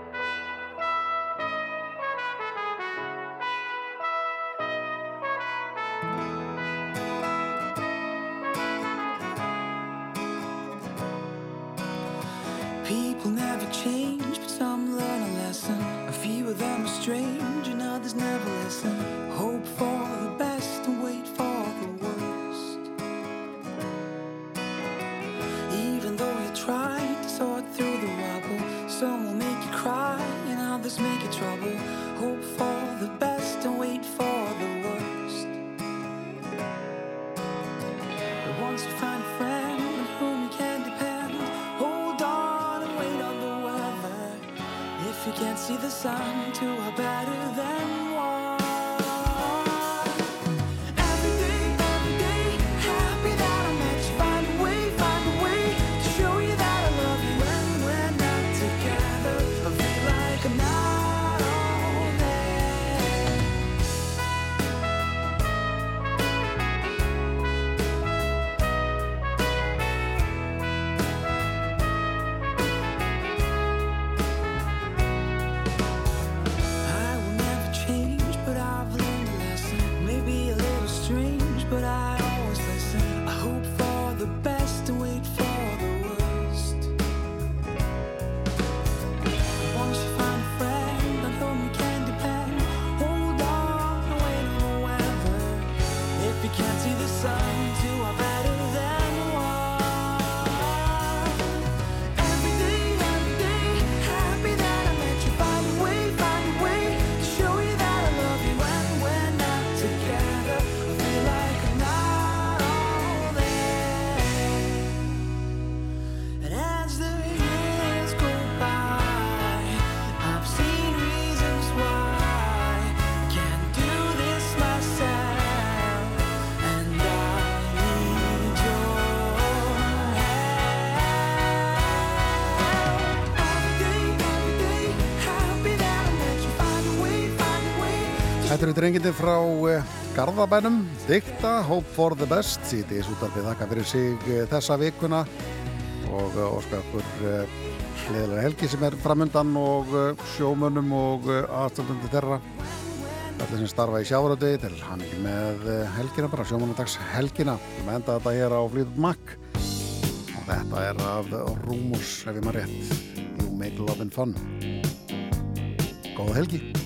Þetta eru drenginni frá eh, Garðabænum, Dikta, Hope for the Best, sýtis út af því þakka fyrir sig eh, þessa vikuna og eh, óskakur hliðilega helgi sem er framöndan og sjómönnum og aðstöndundi þeirra. Þetta sem starfa í sjávaröldið til hann ekki með helgina bara, sjómönnundags helgina. Við erum endað þetta hér á Flýðut Makk og þetta er af Rúmus, ef ég maður rétt, You Make Love and Fun. Góða helgi!